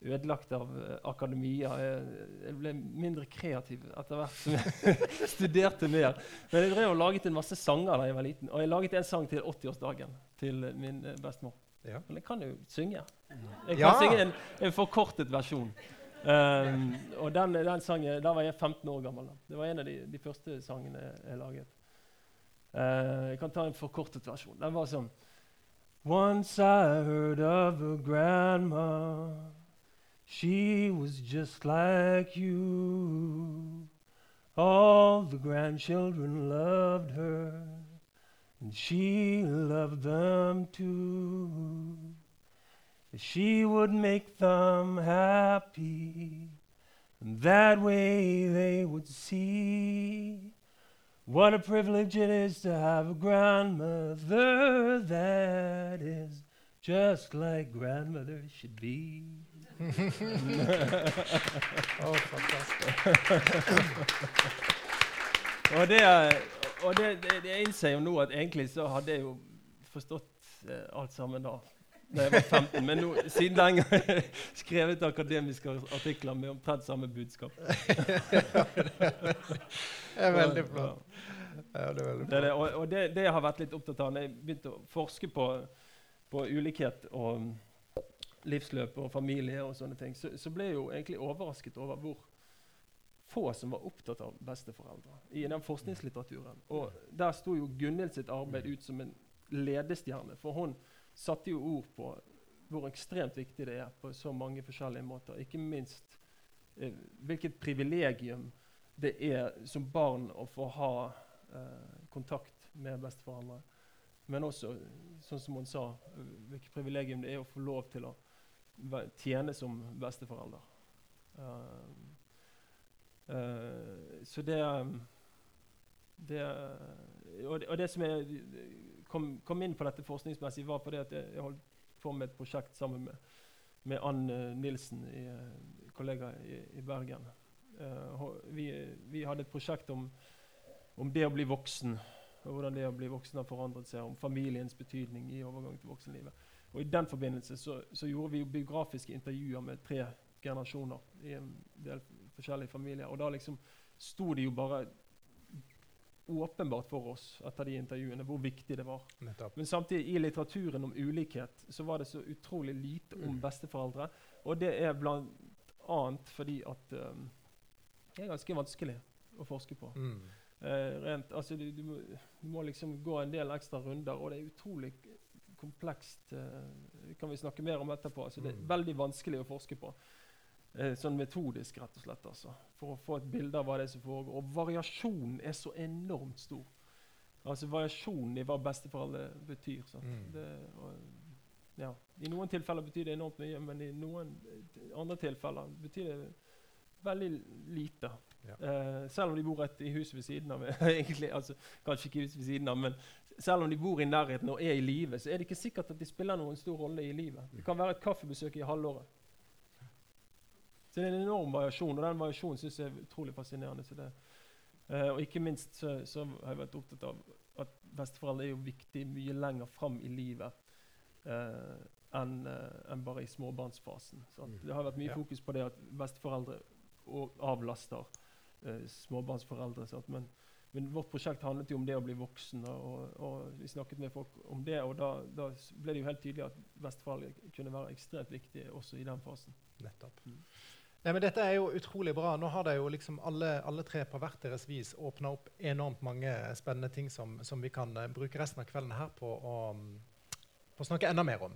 ødelagt av akademia. Jeg, jeg, ble mindre kreativ etter hvert som jeg studerte mer. Men jeg drev og laget en masse sanger da jeg var liten. Og jeg laget en sang til 80-årsdagen til min bestemor. Ja. Men jeg kan jo synge. Jeg kan ja. synge en, en, forkortet versjon. Um, og den, den, sangen, Da var jeg 15 år gammel. Da. Det var en av de, de første sangene jeg laget. Uh, jeg kan ta en forkortet versjon. Den var sånn Once I heard of a grandma She was just like you All the grandchildren loved her and she loved them too. She would make them happy, and that way they would see what a privilege it is to have a grandmother that is just like grandmother should be. oh, fantastic. og det er og det, det, det jeg innser jo nå at egentlig så hadde jeg jo forstått eh, alt sammen da da jeg var 15. Men nå, siden den gang har jeg skrevet akademiske artikler med omtrent samme budskap. det er veldig flott. Ja, det er veldig flott. Det, og, og det, det, jeg har vært litt opptatt av når jeg begynte å forske på, på ulikhet og livsløp og familie, og sånne ting, så, så ble jeg jo egentlig overrasket over hvor få som var opptatt av besteforeldre i den forskningslitteraturen. Og Der sto jo Gunhild sitt arbeid ut som en ledestjerne. For hun satte jo ord på hvor ekstremt viktig det er på så mange forskjellige måter. Ikke minst eh, hvilket privilegium det er som barn å få ha eh, kontakt med besteforeldre. Men også, sånn som hun sa, hvilket privilegium det er å få lov til å tjene som besteforelder. Uh, Uh, så det, um, det og, det og, det som jeg kom, kom, inn på dette forskningsmessig, var fordi at jeg, jeg holdt på med et prosjekt sammen med, med Ann Nilsen, i, uh, kollega i, i Bergen. Uh, vi, vi, hadde et prosjekt om, om, det å bli voksen, og hvordan det å bli voksen har forandret seg, om familiens betydning i overgang til voksenlivet. Og I den forbindelse så, så gjorde vi biografiske intervjuer med tre generasjoner i en del forskjellige familier. Og da liksom sto det jo bare åpenbart for oss etter de intervjuene hvor viktig det var. Nettopp. Men samtidig, i litteraturen om ulikhet så var det så utrolig lite om Mm. besteforeldre. Og det er bl.a. fordi at um, det er ganske vanskelig å forske på. Mm. Uh, rent, altså du, du, må, du må liksom gå en del ekstra runder, og det er utrolig komplekst. Det kan vi snakke mer om etterpå. Altså, det er Mm. veldig vanskelig å forske på. Eh, sånn metodisk, rett og slett. Altså, for å få et bilde av hva det er som foregår. Og variasjonen er så enormt stor. Altså variasjonen i hva besteforeldre betyr. Mm. Det, og, ja. I noen tilfeller betyr det enormt mye, men i noen eh, andre tilfeller betyr det veldig lite. Ja. Eh, selv om de bor rett i huset ved siden av. egentlig, altså, kanskje ikke huset ved siden av, men selv om de bor i nærheten og er i live, så er det ikke sikkert at de spiller noen stor rolle i livet. Det kan være et kaffebesøk i halvåret. Så det er en enorm variasjon, og den variasjonen syns jeg er utrolig fascinerende. Så det, eh, og ikke minst så, så har jeg vært opptatt av at besteforeldre er jo viktig mye lenger fram i livet eh, enn eh, en bare i småbarnsfasen. Mm. Det har vært mye Ja. fokus på det at besteforeldre avlaster småbarnsforeldre. Sant? Men, men vårt prosjekt handlet jo om det å bli voksen, og, og vi snakket med folk om det. Og da, da ble det jo helt tydelig at besteforeldre kunne være ekstremt viktige også i den fasen. Nettopp. Mm. Nei, men dette er jo utrolig bra. Nå har det jo liksom alle, alle tre på hvert deres vis åpna opp enormt mange spennende ting som, som vi kan uh, bruke resten av kvelden her på å, mm, på å snakke enda mer om.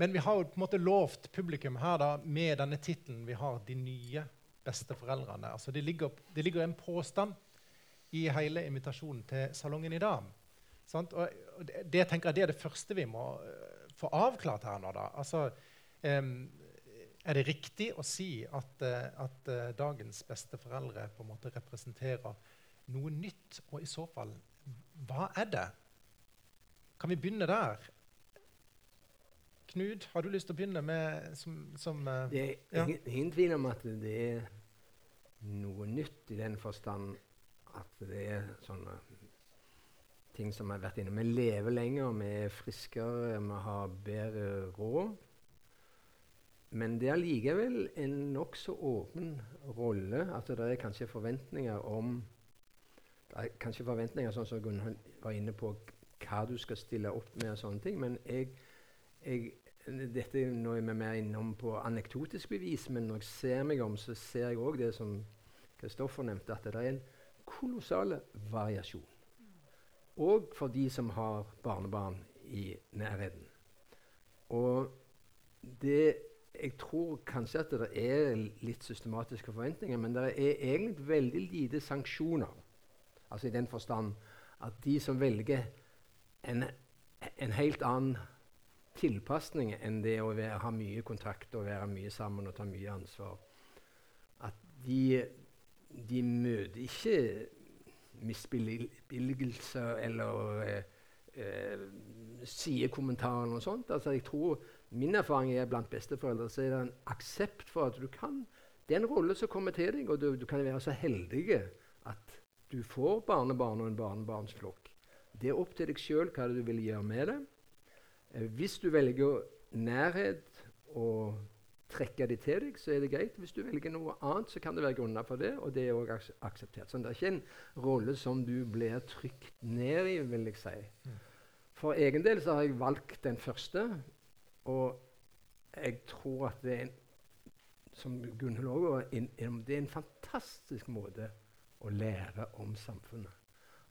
Men vi har jo på en måte lovt publikum her da, med denne tittelen vi har 'De nye besteforeldrene'. Altså det, ligger, det ligger en påstand i hele invitasjonen til salongen i dag. Sant? Og, det, det tenker jeg det er det første vi må uh, få avklart her nå. da. Altså, em, er det riktig å si at, eh, at eh, dagens besteforeldre på en måte representerer noe nytt? Og i så fall, hva er det? Kan vi begynne der? Knut, har du lyst til å begynne med som, som eh, Det er Ja. ingen, ingen tvil om at det er noe nytt i den forstand at det er sånne ting som har vært inne Vi lever lenger, vi er friskere, vi har bedre råd. Men det er likevel en nokså åpen rolle. At det er kanskje forventninger om Det er kanskje forventninger sånn som Gunnhild var inne på, hva du skal stille opp med og sånne ting. Men jeg, jeg dette nå er vi mer innom på anekdotisk bevis, men når jeg ser meg om, så ser jeg òg det som Kristoffer nevnte, at det er en kolossal variasjon. Og for de som har barnebarn i nærheten. Og det Jeg tror kanskje at det er litt systematiske forventninger, men det er egentlig veldig lite sanksjoner. Altså i den forstand at de som velger en, en helt annen tilpasning enn det å være, ha mye kontakt og være mye sammen og ta mye ansvar. At de, de møter ikke misbilligelser eller eh, eh, sidekommentarer noe sånt. Altså jeg tror Min erfaring er blant besteforeldre så er det en aksept for at du kan Det er en rolle som kommer til deg, og du, du kan være så heldig at du får barnebarn og en barnebarnsflokk. Det er opp til deg sjøl hva du vil gjøre med det. Eh, hvis du velger nærhet og trekke de til deg, så er det greit. Hvis du velger noe annet, så kan det være grunner for det, og det er også akseptert. Så det er ikke en rolle som du blir trykt ned i, vil jeg si. Mm. For egen del så har jeg valgt den første, og jeg tror at det er en, som Gunhild òg var innom, det er en fantastisk måte å lære om samfunnet.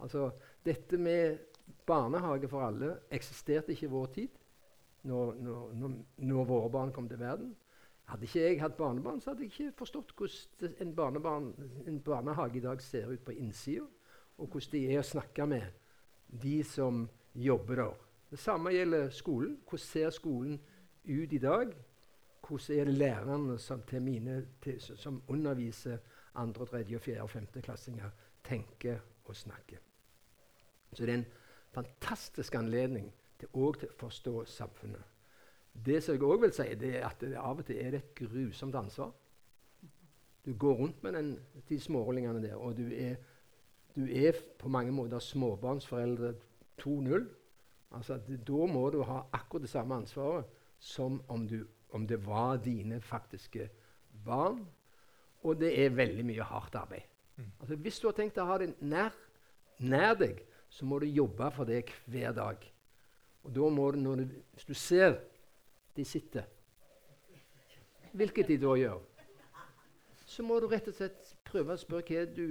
Altså, dette med barnehage for alle eksisterte ikke i vår tid, når, når, når, når våre barn kom til verden. Hadde ikke jeg hatt barnebarn, så hadde jeg ikke forstått hvordan en, en barnehage i dag ser ut på innsida, og hvordan de er å snakke med de som jobber der. Det samme gjelder skolen. Hvordan ser skolen ut i dag? Hvordan er det lærerne som, mine, til, som underviser andre, tredje, fjerde og femteklassinger, tenker og snakker? Så det er en fantastisk anledning til å forstå samfunnet. Det som jeg òg vil si, det er at det av og til er det et grusomt ansvar. Du går rundt med den, de smårollingene der, og du er, du er på mange måter småbarnsforeldre 2.0. Altså, at da må du ha akkurat det samme ansvaret som om, du, om det var dine faktiske barn. Og det er veldig mye hardt arbeid. Altså, hvis du har tenkt å ha det nær, nær deg, så må du jobbe for det hver dag. Og da må du, når du, hvis du ser de sitter, hvilket de da gjør, så må du rett og slett prøve å spørre hva du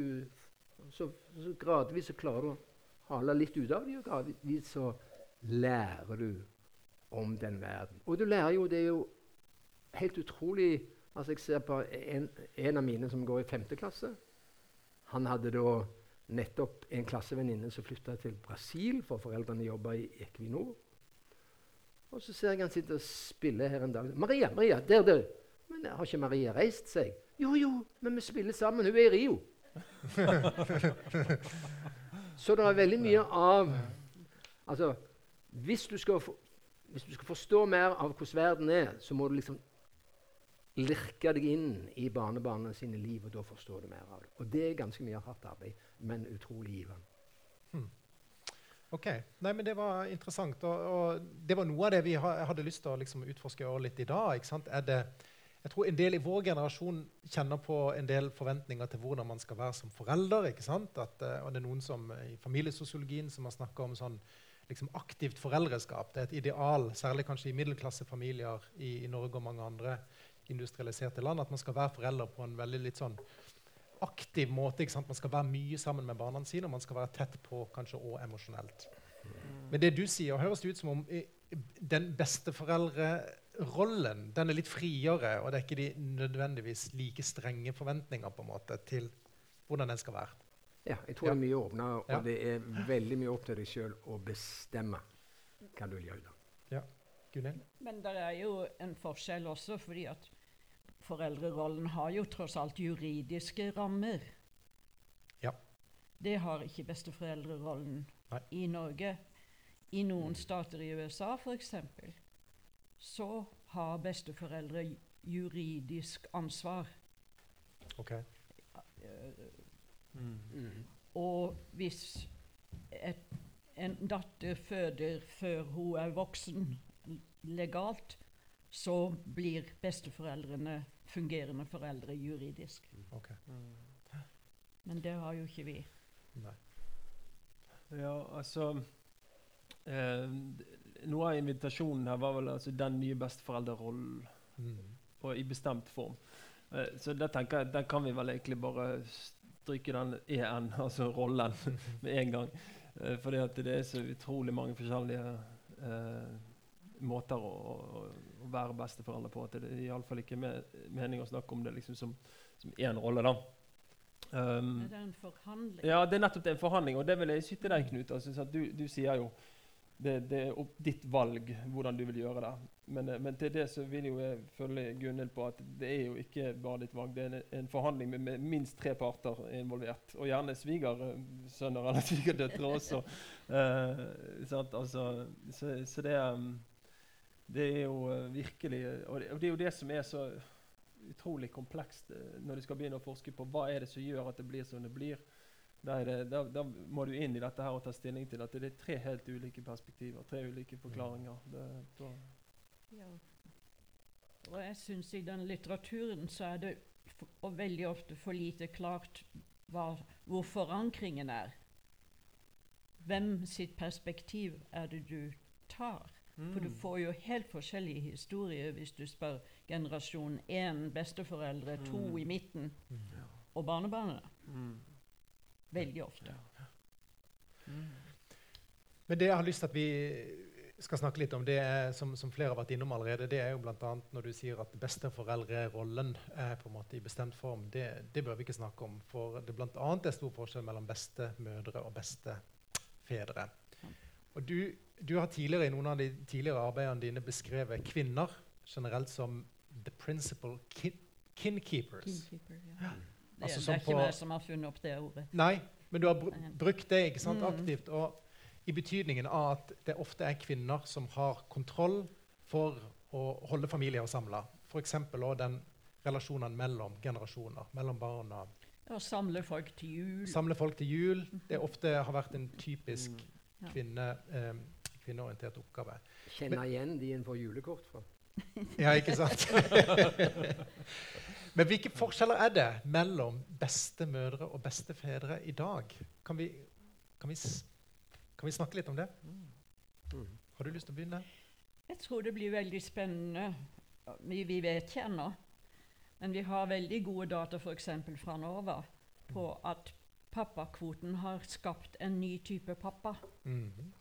så, så gradvis så klarer du å hale litt ut av dem, og gradvis så lærer du om den verden. Og du lærer jo Det er jo helt utrolig altså Jeg ser på en, en av mine som går i 5. klasse. Han hadde da nettopp en klassevenninne som flytta til Brasil, for foreldrene jobba i Equinor. Og så ser jeg han sitter og spiller her en dag. 'Maria, Maria, der, der.' 'Men har ikke Maria reist seg?' 'Jo, jo, men vi spiller sammen. Hun er i Rio.' så det er veldig mye av Altså, hvis du skal, hvis du skal forstå mer av hvordan verden er, så må du liksom lirke deg inn i barnebarna sine liv, og da forstår du mer av det. Og det er ganske mye hardt arbeid, men utrolig givende. Hmm. Ok, Nei, men Det var interessant. Og, og, det var noe av det vi ha, hadde lyst til å liksom, utforske litt i dag. det, jeg tror En del i vår generasjon kjenner på en del forventninger til hvordan man skal være som forelder. At, uh, og det er noen som i familiesosiologien som har snakka om sånn liksom, aktivt foreldreskap. Det er et ideal, særlig kanskje i middelklassefamilier i, i Norge og mange andre industrialiserte land, at man skal være forelder på en veldig litt sånn aktiv måte. Man skal være mye sammen med barna sine, og man skal være tett på kanskje òg emosjonelt. Men det du sier, høres det ut som om den besteforeldrerollen den er litt friere, og det er ikke de nødvendigvis like strenge forventninger på en måte til hvordan den skal være. Ja, jeg tror ja. det er mye åpnere, og ja. det er veldig mye opp til deg sjøl å bestemme hva du vil gjøre. Ja. Gunnhild? Men det er jo en forskjell også, fordi at foreldrerollen har jo tross alt juridiske rammer. Ja. Det har ikke besteforeldrerollen Nei. i Norge. I noen stater i USA f.eks. så har besteforeldre juridisk ansvar. Ok. Mm. Mm. Og hvis et, en datter føder før hun er voksen legalt, så blir besteforeldrene fungerende foreldre juridisk. Okay. Men det har jo ikke vi. Nei. Ja, altså eh, Noe av invitasjonen her var vel altså, den nye besteforeldrerollen. Mm. I bestemt form. Eh, så det tenker jeg, den kan vi vel egentlig bare stryke den EN, altså rollen, med en gang. Uh, fordi at det er så utrolig mange forskjellige uh, måter å, å, å være besteforeldre på. At det er iallfall ikke me mening å snakke om det liksom som, som én rolle. da. Um, er det en forhandling? Ja, det er nettopp det, en forhandling. Og det vil jeg til deg, Knut. Altså, du, du, sier jo det, det er ditt valg hvordan du vil gjøre det. Men, eh, men, til det så vil jo jeg følge Gunhild på at det er jo ikke bare ditt valg. Det er en, en forhandling med, med, minst tre parter involvert. Og gjerne svigersønner eller svigerdøtre også. Uh, altså, så, så, det um, det er jo virkelig Og det, og det, er jo det som er så utrolig komplekst når du skal begynne å forske på hva er det som gjør at det blir som det blir. Da, det, da, da må du inn i dette her og ta stilling til at det er tre helt ulike perspektiver. Tre ulike forklaringer. Det, ja. Og jeg syns i den litteraturen så er det og veldig ofte for lite klart hva, hvor forankringen er. Hvem sitt perspektiv er det du tar? Mm. For du får jo helt forskjellige historier hvis du spør generasjon én, besteforeldre, to mm. i midten, mm. og barnebarna. Mm. Veldig ofte. Mm. Men det jeg har lyst til at vi skal snakke litt om, det er, som, som, flere har vært innom allerede, det er jo bl.a. når du sier at besteforeldrerollen er på en måte i bestemt form. Det, det bør vi ikke snakke om. For det bl.a. er stor forskjell mellom bestemødre og bestefedre. Og du du har tidligere i noen av de tidligere arbeidene dine beskrevet kvinner generelt som the principal kin kinkeepers. Kinkeeper, ja. Det, altså, det er ikke meg som har funnet opp det ordet. Nei, men du har br brukt det ikke sant, mm. aktivt. Og i betydningen av at det ofte er kvinner som har kontroll for å holde familier samla. F.eks. den relasjonen mellom generasjoner, mellom barna. Og samle folk til jul. Samle folk til jul. Det ofte har vært en typisk mm. kvinne... Eh, kvinneorientert oppgave. Kjenner igjen de en får julekort fra. ja, ikke sant? Men hvilke forskjeller er det mellom bestemødre og bestefedre i dag? Kan vi, kan vi, kan vi snakke litt om det? Mm. Har du lyst til å begynne? Jeg tror det blir veldig spennende. Vi, vi vet ikke ennå. Men vi har veldig gode data f.eks. fra Nova på at pappakvoten har skapt en ny type pappa. Mhm.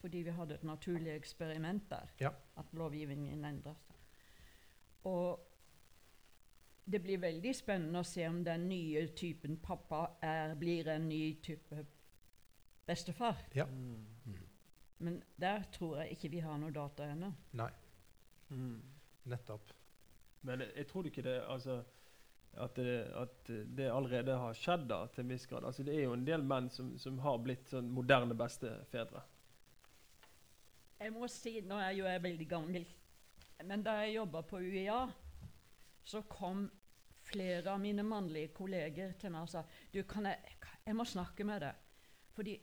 Fordi vi hadde et naturlig eksperiment der. Ja. At lovgivningen endret seg. Og det blir veldig spennende å se om den nye typen pappa er, blir en ny type bestefar. Ja. Mm. Men der tror jeg ikke vi har noe data ennå. Nei, Mm. nettopp. Men jeg, jeg tror ikke det altså, at, det, at det allerede har skjedd da, til en viss grad. Altså, det er jo en del menn som, som har blitt sånn moderne bestefedre. Jeg må si, Nå er jo jeg veldig gammel, men da jeg jobba på UiA, så kom flere av mine mannlige kolleger til meg og sa du, kan jeg, jeg må snakke med deg. Fordi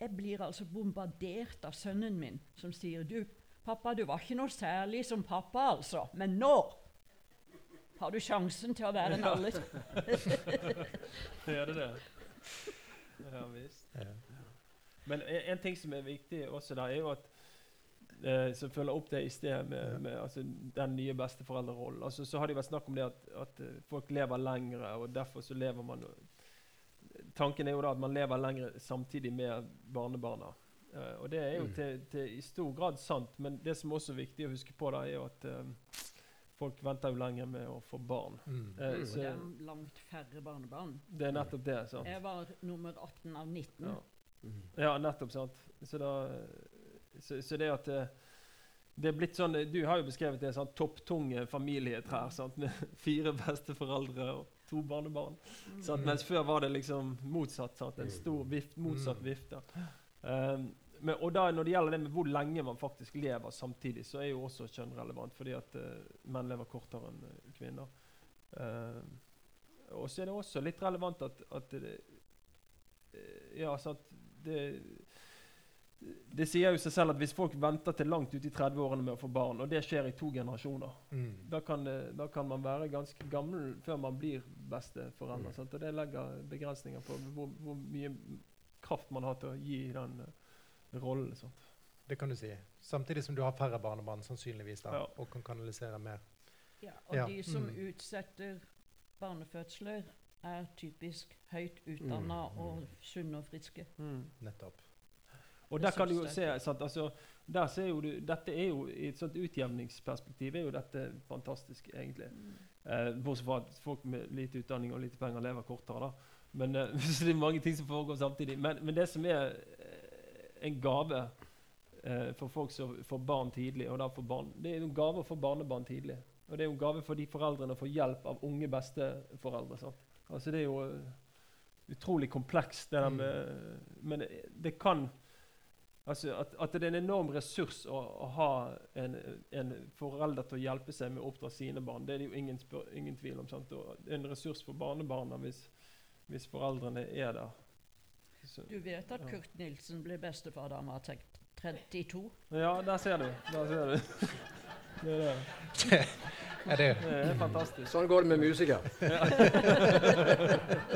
jeg blir altså bombardert av sønnen min, som sier du, pappa, du var ikke noe særlig som pappa, altså, men nå har du sjansen til å være en alder. Gjør det det? Ja visst. Men en, en ting som er viktig også da, er jo at eh, Som følger opp det i sted med, med altså, den nye besteforeldrerollen. Altså, så har det vært snakk om det at, at eh, folk lever lengre, og derfor så lever man Tanken er jo da at man lever lenger samtidig med barnebarna. Uh, og det er jo Mm. til, til i stor grad sant, men det som også er viktig å huske på, da, er jo at uh, folk venter jo lenger med å få barn. Mm. Uh, Mm. Og så det er langt færre barnebarn. det er nettopp det. sant? Jeg var nummer 18 av 19. Ja. Mm. Ja, nettopp. sant. Så, da, så, så det at det, det er blitt sånn, Du har jo beskrevet det sånn topptunge familietrær sant? med fire besteforeldre og to barnebarn. Sant? Mens før var det liksom motsatt. sant? En stor vift, motsatt Mm. vifte. Um, men, og da Når det gjelder det med hvor lenge man faktisk lever samtidig, så er jo også kjønn relevant. Fordi at uh, menn lever kortere enn uh, kvinner. Uh, og så er det også litt relevant at, at det, eh, ja, sant, det, det sier jo seg selv at hvis folk venter til langt ut i 30-årene med å få barn, og det skjer i to generasjoner, Mm. da kan, det, da kan man være ganske gammel før man blir besteforeldre. Mm. sant? Og det legger begrensninger på hvor, hvor mye kraft man har til å gi den uh, rollen. sant? Det kan du si. Samtidig som du har færre barnebarn sannsynligvis da, Ja. og kan kanalisere mer. Ja, og Ja, de som mm. utsetter barnefødsler, er typisk høyt utdanna Mm, og sunne og friske. Nettopp. Og der kan du jo se, sant, altså, der ser jo du, dette er jo, I et sånt utjevningsperspektiv er jo dette fantastisk, egentlig. Eh, bortsett fra at folk med lite utdanning og lite penger lever kortere. da. Men eh, så det er mange ting som foregår samtidig. Men, men det som er eh, en gave eh, for folk som får barn tidlig, og da får barn, det er jo en gave å få barnebarn tidlig. Og det er jo en gave for de foreldrene å få hjelp av unge besteforeldre. sant? Altså Det er jo eh, utrolig komplekst, det der Mm. med Men det, det kan Altså at, at det er en enorm ressurs å, å ha en, en forelder til å hjelpe seg med å oppdra sine barn. Det er det jo ingen, spør, ingen tvil om. sant? Og det er en ressurs for barnebarna hvis, hvis foreldrene er der. Så, Du vet at Ja. Kurt Nilsen ble bestefar da han var tek- 32? ja, der ser du. Der ser du. Det er, det. Er det Det er fantastisk. Sånn går det med musikere. Ja.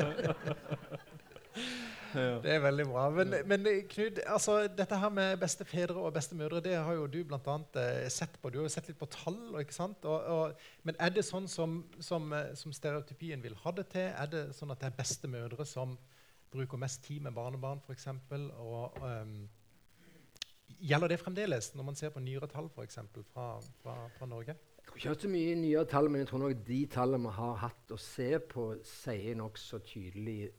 Veldig bra. Men, men Knud, altså, dette her med bestefedre og bestemødre det har jo du blant annet eh, sett på. Du har jo sett litt på tall. ikke sant? Og, og, men er det sånn som, som, eh, som stereotypien vil ha det til? Er det sånn at det er bestemødre som bruker mest tid med barnebarn, f.eks.? Og um, gjelder det fremdeles når man ser på nyere tall for eksempel, fra, fra, fra Norge? Jeg tror ikke jeg har så mye nyere tall, men jeg tror nok de tallene vi har hatt å se på, sier nokså tydelig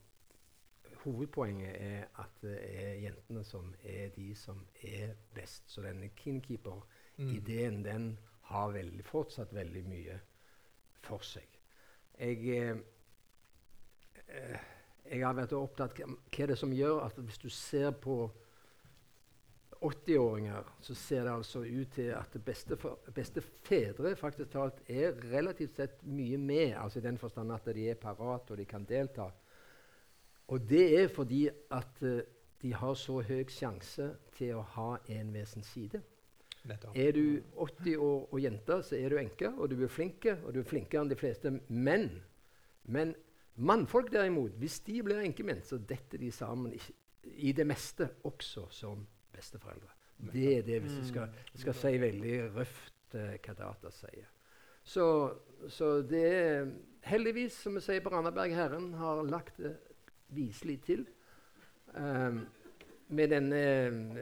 Hovedpoenget er at det er jentene som er de som er best. Så denne kinkeeper-ideen den har veldig, fortsatt veldig mye for seg. Jeg, eh, eh, jeg har vært opptatt av hva er det som gjør at hvis du ser på 80-åringer, så ser det altså ut til at beste, beste faktisk talt er relativt sett mye med, altså i den forstand at de er parat og de kan delta. Og det er fordi at uh, de har så høy sjanse til å ha en ved sin side. Nettopp. Er du 80 år og jente, så er du enke, og du er flink, og du er flinkere enn de fleste. menn. Men mannfolk derimot, hvis de blir enkemenn, så detter de sammen i, i det meste også som besteforeldre. Det er det, hvis jeg skal, jeg skal si veldig røft uh, hva data sier. Så, så det er heldigvis, som vi sier på Randaberg, Herren har lagt det viselig til. Um, med denne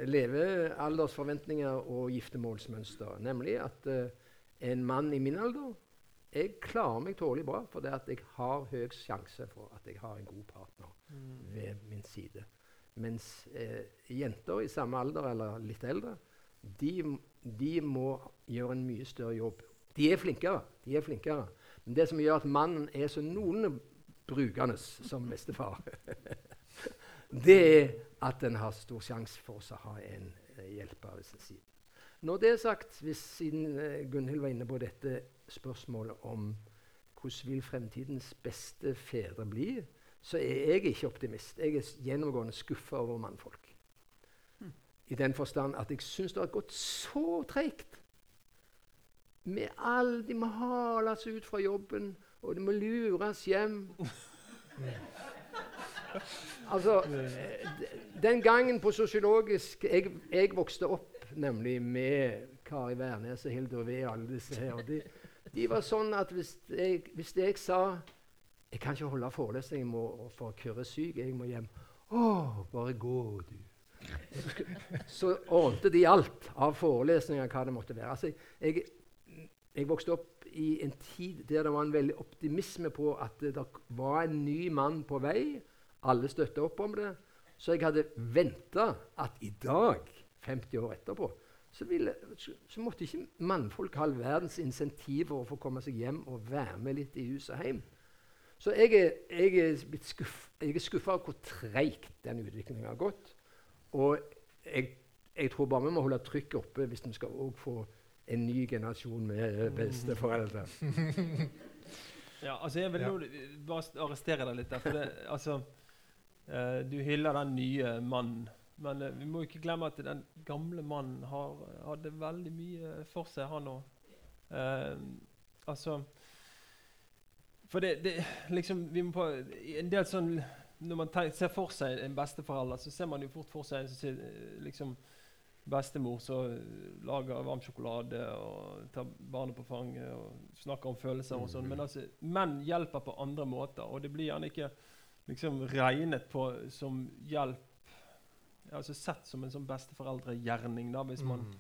levealdersforventninga levealdersforventninger og giftermålsmønster. Nemlig at uh, en mann i min alder jeg klarer meg tålelig bra, for det at jeg har høy sjanse for at jeg har en god partner Mm. ved min side. Mens eh, jenter i samme alder eller litt eldre, de, de må gjøre en mye større jobb. De er flinkere, de er flinkere. Men det som gjør at mannen er så noenlunde brukende som bestefar, det er at en har stor sjanse for å ha en eh, hjelper ved sin side. Når det er sagt, hvis, siden eh, Gunhild var inne på dette spørsmålet om hvordan vil fremtidens beste fedre bli, så er jeg ikke optimist. Jeg er gjennomgående skuffa over mannfolk. I den forstand at jeg syns det har gått så treigt. Med all, De må hales ut fra jobben, og det må lures hjem. altså, Den gangen på sosiologisk jeg, jeg vokste opp nemlig med Kari Wærnes og Hildur og alle disse her. De, de var sånn at hvis jeg, hvis jeg sa jeg kan ikke holde forelesning, for Kyrre er syk, jeg må hjem. Å, bare gå, du. Så ordnet de alt av forelesninger, hva det måtte være. Altså, jeg, jeg vokste opp i en tid der det var en veldig optimisme på at det var en ny mann på vei. Alle støtta opp om det. Så jeg hadde venta at i dag, 50 år etterpå, så, ville, så, så måtte ikke mannfolk ha all verdens insentiver for å komme seg hjem og være med litt i hus og hjem. Så jeg er, jeg er, blitt skuff, jeg er skuffa over hvor treigt den utviklingen har gått. Og jeg, jeg tror bare vi må holde trykket oppe hvis vi skal få en ny generasjon med besteforeldre. Ja, altså jeg vil Ja. nå bare arrestere deg litt der. For det, altså, eh, du hyller den nye mannen. Men eh, vi må ikke glemme at den gamle mannen har, hadde veldig mye for seg, han òg. altså For det, det liksom vi må på, en del sånn, Når man ser for seg en besteforelder, så ser man jo fort for seg en som sier, eh, liksom, bestemor som lager varm sjokolade og tar barnet på fanget og snakker om følelser og sånn. Men altså, menn hjelper på andre måter, og det blir gjerne ikke liksom regnet på som hjelp Altså sett som en sånn besteforeldregjerning, da, hvis man Mm.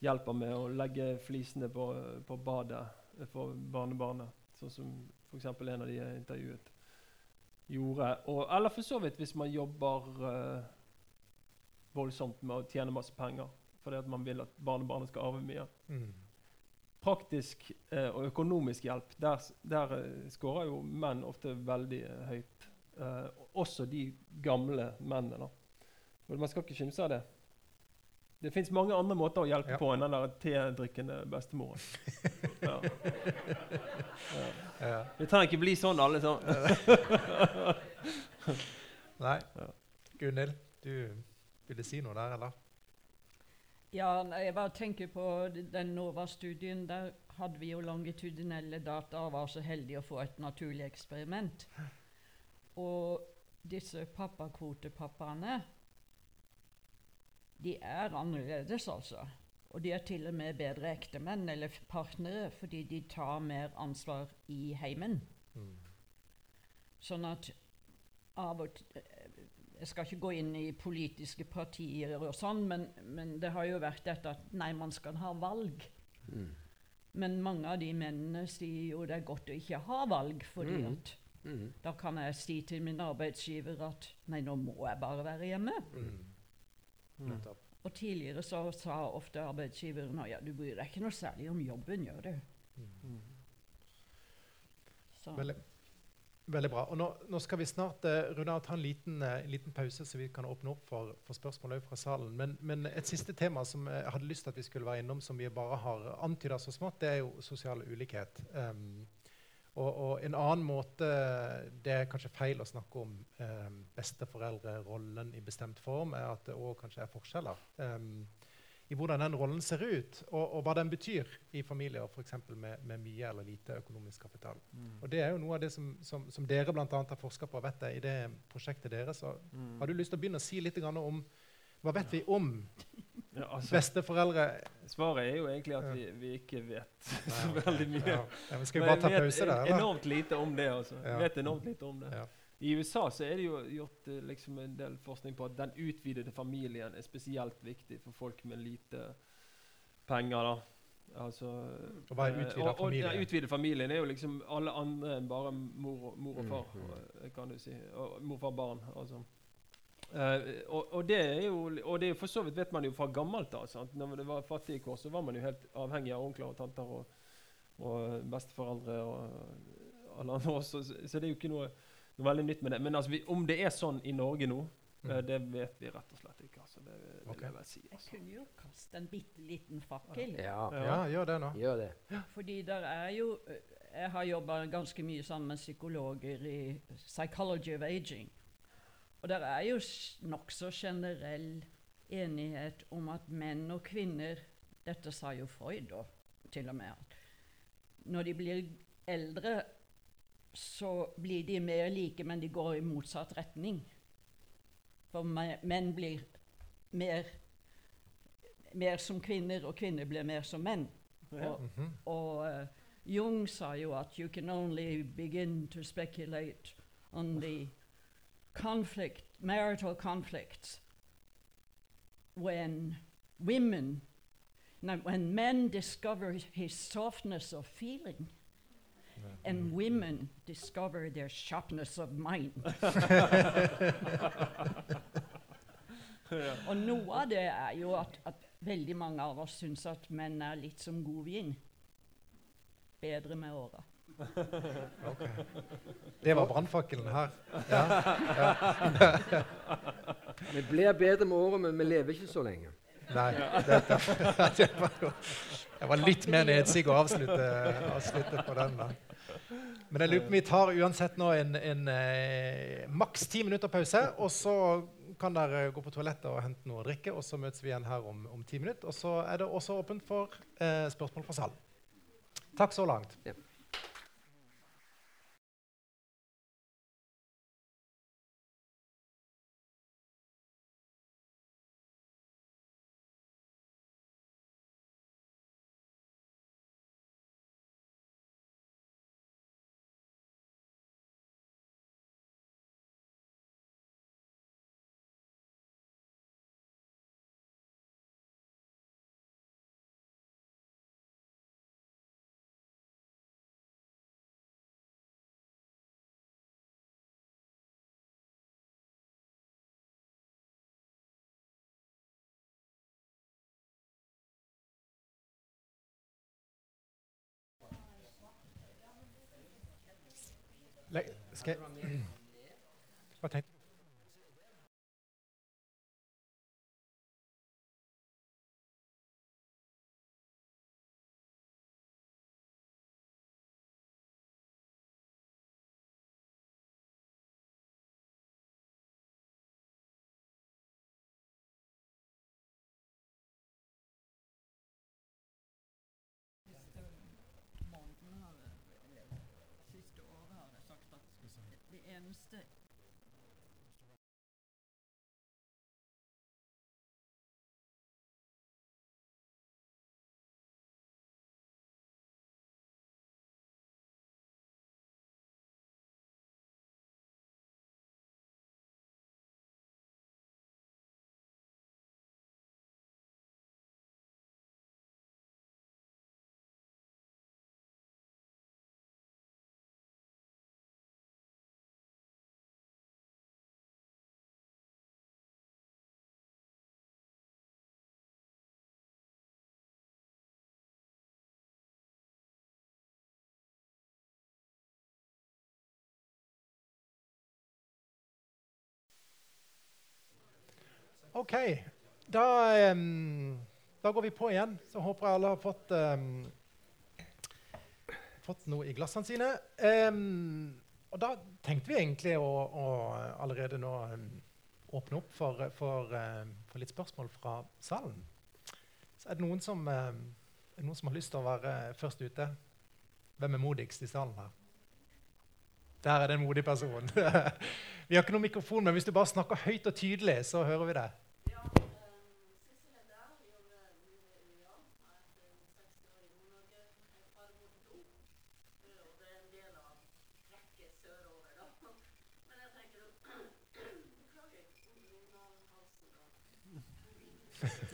hjelper med å legge flisene på, på badet for barnebarnet. Sånn som f.eks. en av de jeg intervjuet gjorde. Og, eller for så vidt hvis man jobber eh, voldsomt med å tjene masse penger fordi at man vil at barnebarnet skal arve mye. Mm. Praktisk eh, og økonomisk hjelp, der, der uh, scorer jo menn ofte veldig uh, høyt. Uh, også de gamle mennene. Men man skal ikke kimse av det. Det fins mange andre måter å hjelpe Ja. på enn den der tedrikkende bestemoren. Ja. Ja. Det trenger ikke bli sånn, alle sammen. Nei. Gunhild, du ville si noe der, eller? Ja, jeg bare tenker på den NOVA-studien. Der hadde vi jo longitudinelle data og var så heldige å få et naturlig eksperiment. Og disse pappakvotepappaene De er annerledes, altså. Og de er til og med bedre ektemenn eller partnere fordi de tar mer ansvar i heimen. Mm. Sånn at av og til Jeg skal ikke gå inn i politiske partier og sånn, men, men det har jo vært dette at nei, man skal ha valg. Mm. Men mange av de mennene sier jo det er godt å ikke ha valg, fordi mm. at Mm. da kan jeg si til min arbeidsgiver at nei, nå må jeg bare være hjemme. Mm. Nettopp. Og tidligere så sa ofte arbeidsgiveren at ja, du bryr deg ikke noe særlig om jobben, gjør du? Mm. Så. Veldig, bra. Og nå, nå skal vi snart uh, runde av ta en liten, eh, liten pause, så vi kan åpne opp for, for spørsmål fra salen. Men, men et siste tema som jeg hadde lyst til at vi skulle være innom, som vi bare har antyda så smått, det er jo sosial ulikhet. Um, og, og en annen måte Det er kanskje feil å snakke om um, besteforeldrerollen i bestemt form, er at det òg kanskje er forskjeller. Um, i hvordan den rollen ser ut, og, og hva den betyr i familier for med, med mye eller lite økonomisk kapital. Mm. Og Det er jo noe av det som, som, som dere blant annet har forska på vet jeg, i det prosjektet deres. Så Mm. har du lyst til å begynne å si litt om hva vet vi om Ja, altså, besteforeldre? svaret er jo egentlig at vi, vi ikke vet så veldig mye. Ja. Ja, men skal vi bare ta pause der? Enormt lite om det. altså. Ja. Vet enormt lite om det. Ja. I USA så er det jo gjort eh, liksom en del forskning på at den utvidede familien er spesielt viktig for folk med lite penger. da. Altså, Og hva er eh, utvidet og, og familie? Den utvidede familien er jo liksom alle andre enn bare mor, mor og far, Mm, mm. eh, kan du si. Og mor, far, barn. altså. Uh, og, og, det er jo, og det er for så vidt vet man jo fra gammelt av. sant? Når det var fattige kår, så var man jo helt avhengig av onkler og tanter og, og besteforeldre og alle andre også. Så, så det er jo ikke noe, noe veldig nytt med det. Men altså, vi, om det er sånn i Norge nå, eh, Mm. det vet vi rett og slett ikke. altså. Det vil Ok. jeg vel si. Jeg altså. kunne jo kaste en bitte liten fakkel. Ja, Ja, gjør det nå. gjør det. Fordi der er jo eh, Jeg har jobba ganske mye sammen med psykologer i psychology of aging. Og der er jo nokså generell enighet om at menn og kvinner Dette sa jo Freud da, til og med. at Når de blir eldre, så blir de mer like, men de går i motsatt retning. For menn blir mer, mer som kvinner, og kvinner blir mer som menn. Og, Mhm. og uh, Jung sa jo at you can only begin to speculate on the conflict, marital conflicts when women, no, when men discover his softness of feeling and women discover their sharpness of mind. Og noe av det er jo at, at veldig mange av oss syns at menn er litt som god vin. Bedre med åra. Okay. Det var brannfakkelen her. Ja. Vi blir bedre med året, men vi lever ikke så lenge. Nei, det, det, var, jo- det var litt mer nedsig å avslutte, avslutte på den. da. Men jeg lurer på om vi tar uansett nå en, en eh, maks ti minutter pause. Og så kan dere gå på toalettet og hente noe å drikke, og så møtes vi igjen her om, om ti minutter. Og så er det også åpent for eh, spørsmål fra salen. Takk så langt. Ja. Skal jeg Hva OK. Da, um, da går vi på igjen. Så håper jeg alle har fått, um, fått noe i glassene sine. Um, og da tenkte vi egentlig å, å allerede nå åpne opp for, for, for litt spørsmål fra salen. Så er det noen som, det noen som har lyst til å være først ute? Hvem er modigst i salen her? Der er det en modig person. vi har ikke noen mikrofon, men hvis du bare snakker høyt og tydelig, så hører vi det.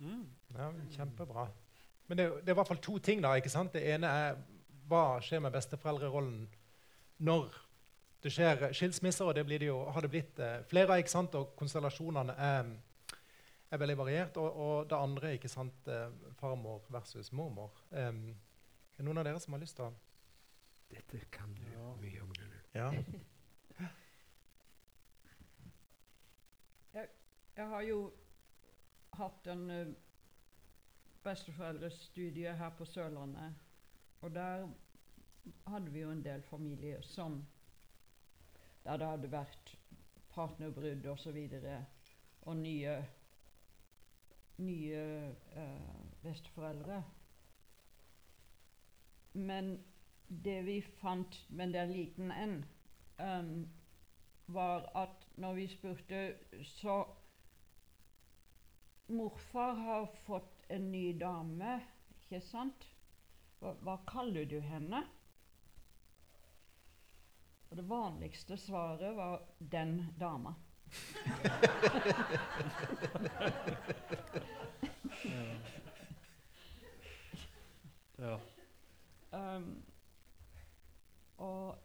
Mm. Ja, kjempebra. Men det, det er i hvert fall to ting. da, ikke sant? Det ene er hva skjer med besteforeldrerollen når det skjer skilsmisser, og det blir det jo, har det blitt eh, flere av, ikke sant? og konstellasjonene er, er veldig variert. Og, og det andre, ikke sant, eh, farmor versus mormor. Um, er det noen av dere som har lyst til å Dette kan du Ja. mye om. Ja. Jeg har jo hatt en uh, besteforeldrestudie her på Sørlandet. Og der hadde vi jo en del familier som Der det hadde vært partnerbrudd osv. Og, så videre, og nye, nye eh, besteforeldre. Men det vi fant men det er liten en, um, var at når vi spurte, så Morfar har fått en ny dame, ikke sant? Hva, hva kaller du henne? Og det vanligste svaret var 'den dama'. Ja. Um, og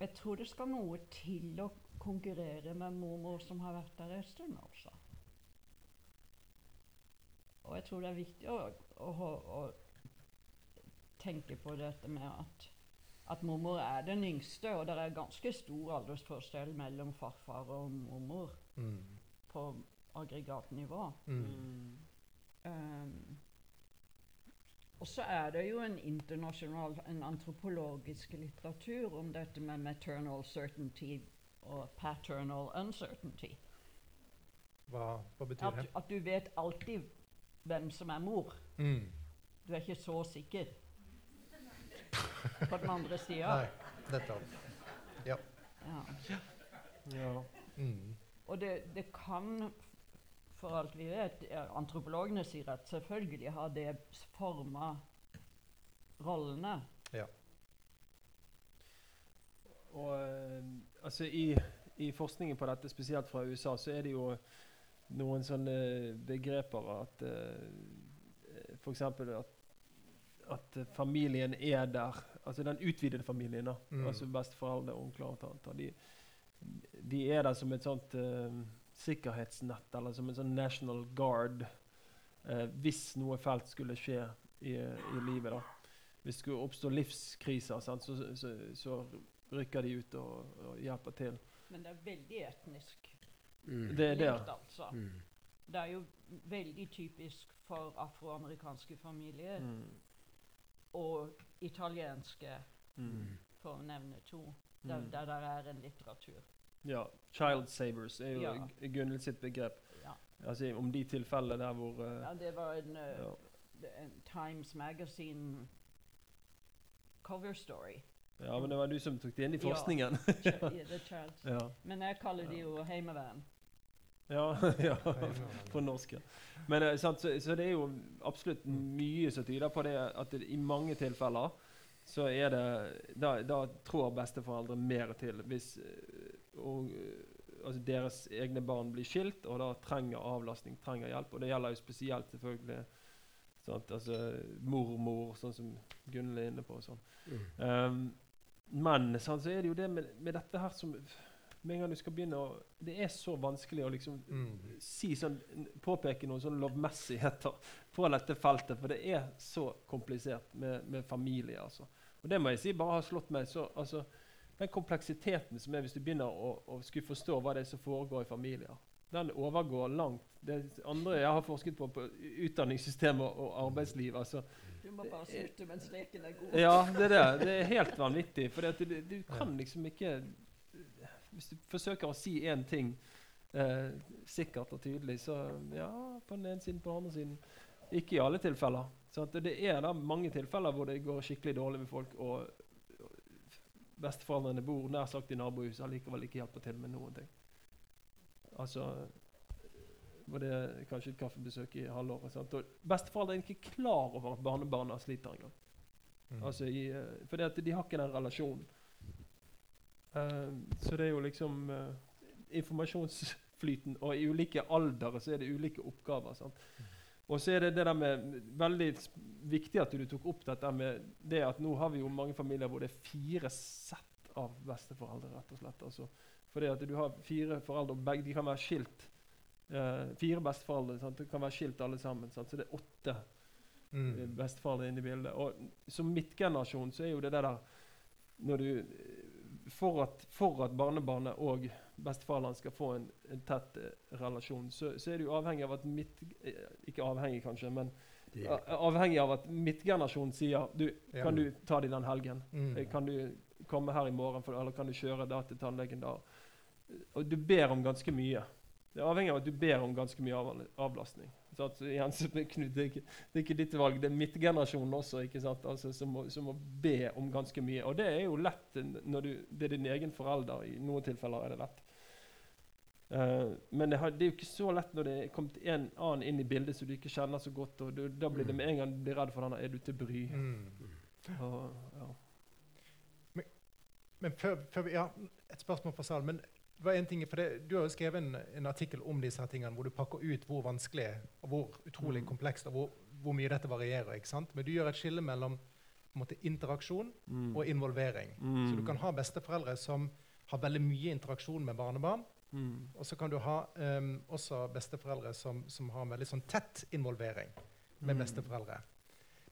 jeg tror det skal noe til å konkurrere med mormor som har vært der en stund, altså. Og jeg tror det er viktig å, å, å, å tenke på dette med at, at mormor er den yngste, og det er ganske stor aldersforskjell mellom farfar og mormor Mm. på aggregatnivå. Mm. Um, og så er det jo en internasjonal, en antropologisk litteratur om dette med maternal certainty og paternal uncertainty. Hva, hva betyr At, det? at du vet alltid hvem som er mor. Mm. Du er ikke så sikker på den andre sida. Nei, nettopp. Ja. Ja. ja. Mm. Og det, det kan, for alt vi vet Antropologene sier at selvfølgelig har det forma rollene. Og eh, altså i, i forskningen på dette, spesielt fra USA, så er det jo noen sånne begreper at uh, F.eks. at at familien er der. Altså den utvidede familien. da, Mm. altså Besteforeldre, onkler og tanter. De, de er der som et sånt uh, sikkerhetsnett, eller som en sånn national guard, uh, hvis noe fælt skulle skje i, i livet. da. Hvis det skulle oppstå livskriser, sant, så, så, så rykker de ut og, og hjelper til. Men det er veldig etnisk Mm. Det er det. altså. Mm. Det er jo veldig typisk for afroamerikanske familier Mm. Og italienske, Mm. for å nevne to, der, Mm. der der er en litteratur. Ja. Child savers er jo Ja. Gunhild sitt begrep. Ja. Altså Om de tilfellene der hvor uh, Ja, det var en, uh, ja. en Times Magazine cover story. ja, men det var du som tok det inn i forskningen. Ja, the child. ja. Men jeg kaller det jo heimevern. Ja, ja, på norsk. ja. Men eh, sant, så, så det er jo absolutt mye som tyder på det at det, i mange tilfeller så er det Da, da trår besteforeldre mer til hvis eh, og, eh, altså deres egne barn blir skilt og da trenger avlastning, trenger hjelp. Og det gjelder jo spesielt selvfølgelig sant, altså, mormor, sånn som Gunhild er inne på. Sånn. Mm. Um, men sant, så er det jo det med, med dette her som med en gang du skal begynne å Det er så vanskelig å liksom Mm. si sånn, påpeke noen sånne lovmessigheter på dette feltet. For det er så komplisert med, med familie. altså. Og det må jeg si bare har slått meg. så altså, Den kompleksiteten som er hvis du begynner å, å skulle forstå hva det er som foregår i familier, den overgår langt det andre jeg har forsket på, på utdanningssystem og, og arbeidsliv. altså Du må bare slutte mens leken er god. ja, det er det. Det er helt vanvittig. For du kan liksom ikke Hvis du forsøker å si én ting eh, sikkert og tydelig, så ja, på den ene siden, på den andre siden. Ikke i alle tilfeller. Så at det er da mange tilfeller hvor det går skikkelig dårlig med folk, og og besteforeldrene bor nær sagt i nabohuset og likevel ikke hjelper til med noen ting. Altså var det kanskje et kaffebesøk i halvåret. Sant? Og Besteforeldre er ikke klar over at barnebarna sliter engang. Mm. Altså i, eh, fordi at de har ikke den relasjonen. Eh, så det er jo liksom uh, informasjonsflyten, og i ulike aldre så er det ulike oppgaver. sant? Og så er det det der med veldig viktig at du tok opp dette med det at nå har vi jo mange familier hvor det er fire sett av besteforeldre. rett og slett. Altså, fordi at du har fire foreldre, og begge de kan være skilt. Eh, fire besteforeldre sant? de kan være skilt alle sammen. Sant? Så det er åtte eh, Mm. besteforeldre inne i bildet. Og som midtgenerasjon så er jo det det der når du, for, at, for at barnebarnet og besteforeldrene skal få en, en tett eh, relasjon, så, så er du avhengig av at midt... eh, Ikke avhengig, kanskje, men Det a- avhengig av at midtgenerasjonen sier du. Kan du ta det den helgen? Mm. Eh, Kan du komme her i morgen, for, eller kan du kjøre da til tannlegen da? Og du ber om ganske mye. Det er avhengig av at du ber om ganske mye av, avlastning. Igjen, så, Knut, det, er ikke, ditt valg, det er midtgenerasjonen også ikke sant? Altså, som, må, som må be om ganske mye. Og det er jo lett når du, det er din egen forelder. I noen tilfeller er det lett. Uh, men det, har, det er jo ikke så lett når det er kommet en annen inn i bildet som du ikke kjenner så godt. og du, Da blir det med en gang du blir redd for denne 'er du til bry'? Mm. Og, ja. Men før, før vi, ja, Et spørsmål fra salen. men hva er en ting, for det, Du har jo skrevet en, en artikkel om disse her tingene, hvor du pakker ut hvor vanskelig og hvor utrolig Mm. komplekst og hvor, hvor mye dette varierer. ikke sant? Men du gjør et skille mellom måte, interaksjon Mm. og involvering. Mm. Så du kan ha besteforeldre som har veldig mye interaksjon med barnebarn. Mm. Og så kan du ha um, også besteforeldre som, som har en veldig sånn tett involvering med Mm. besteforeldre.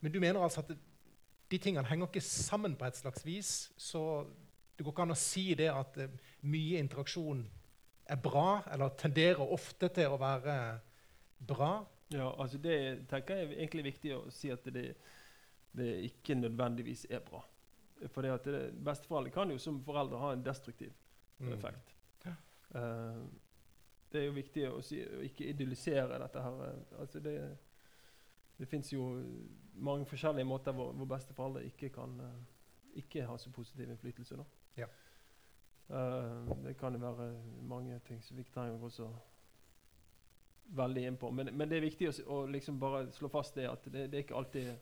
Men du mener altså at de tingene henger ikke sammen på et slags vis? Så det går ikke an å si det at eh, mye interaksjon er bra, eller tenderer ofte til å være bra? Ja, altså det tenker jeg er egentlig viktig å si at det, det ikke nødvendigvis er bra. For det at det, besteforeldre kan jo som foreldre ha en destruktiv Mm. effekt. Eh, det er jo viktig å, si, å ikke idyllisere dette her. eh, Altså det det fins jo mange forskjellige måter hvor, hvor besteforeldre ikke kan ikke ha så positiv innflytelse. da. Ja. Uh, det kan jo være mange ting som vi ikke trenger å gå veldig inn på. Men, men det er viktig å, å liksom bare slå fast det at det, det er ikke alltid,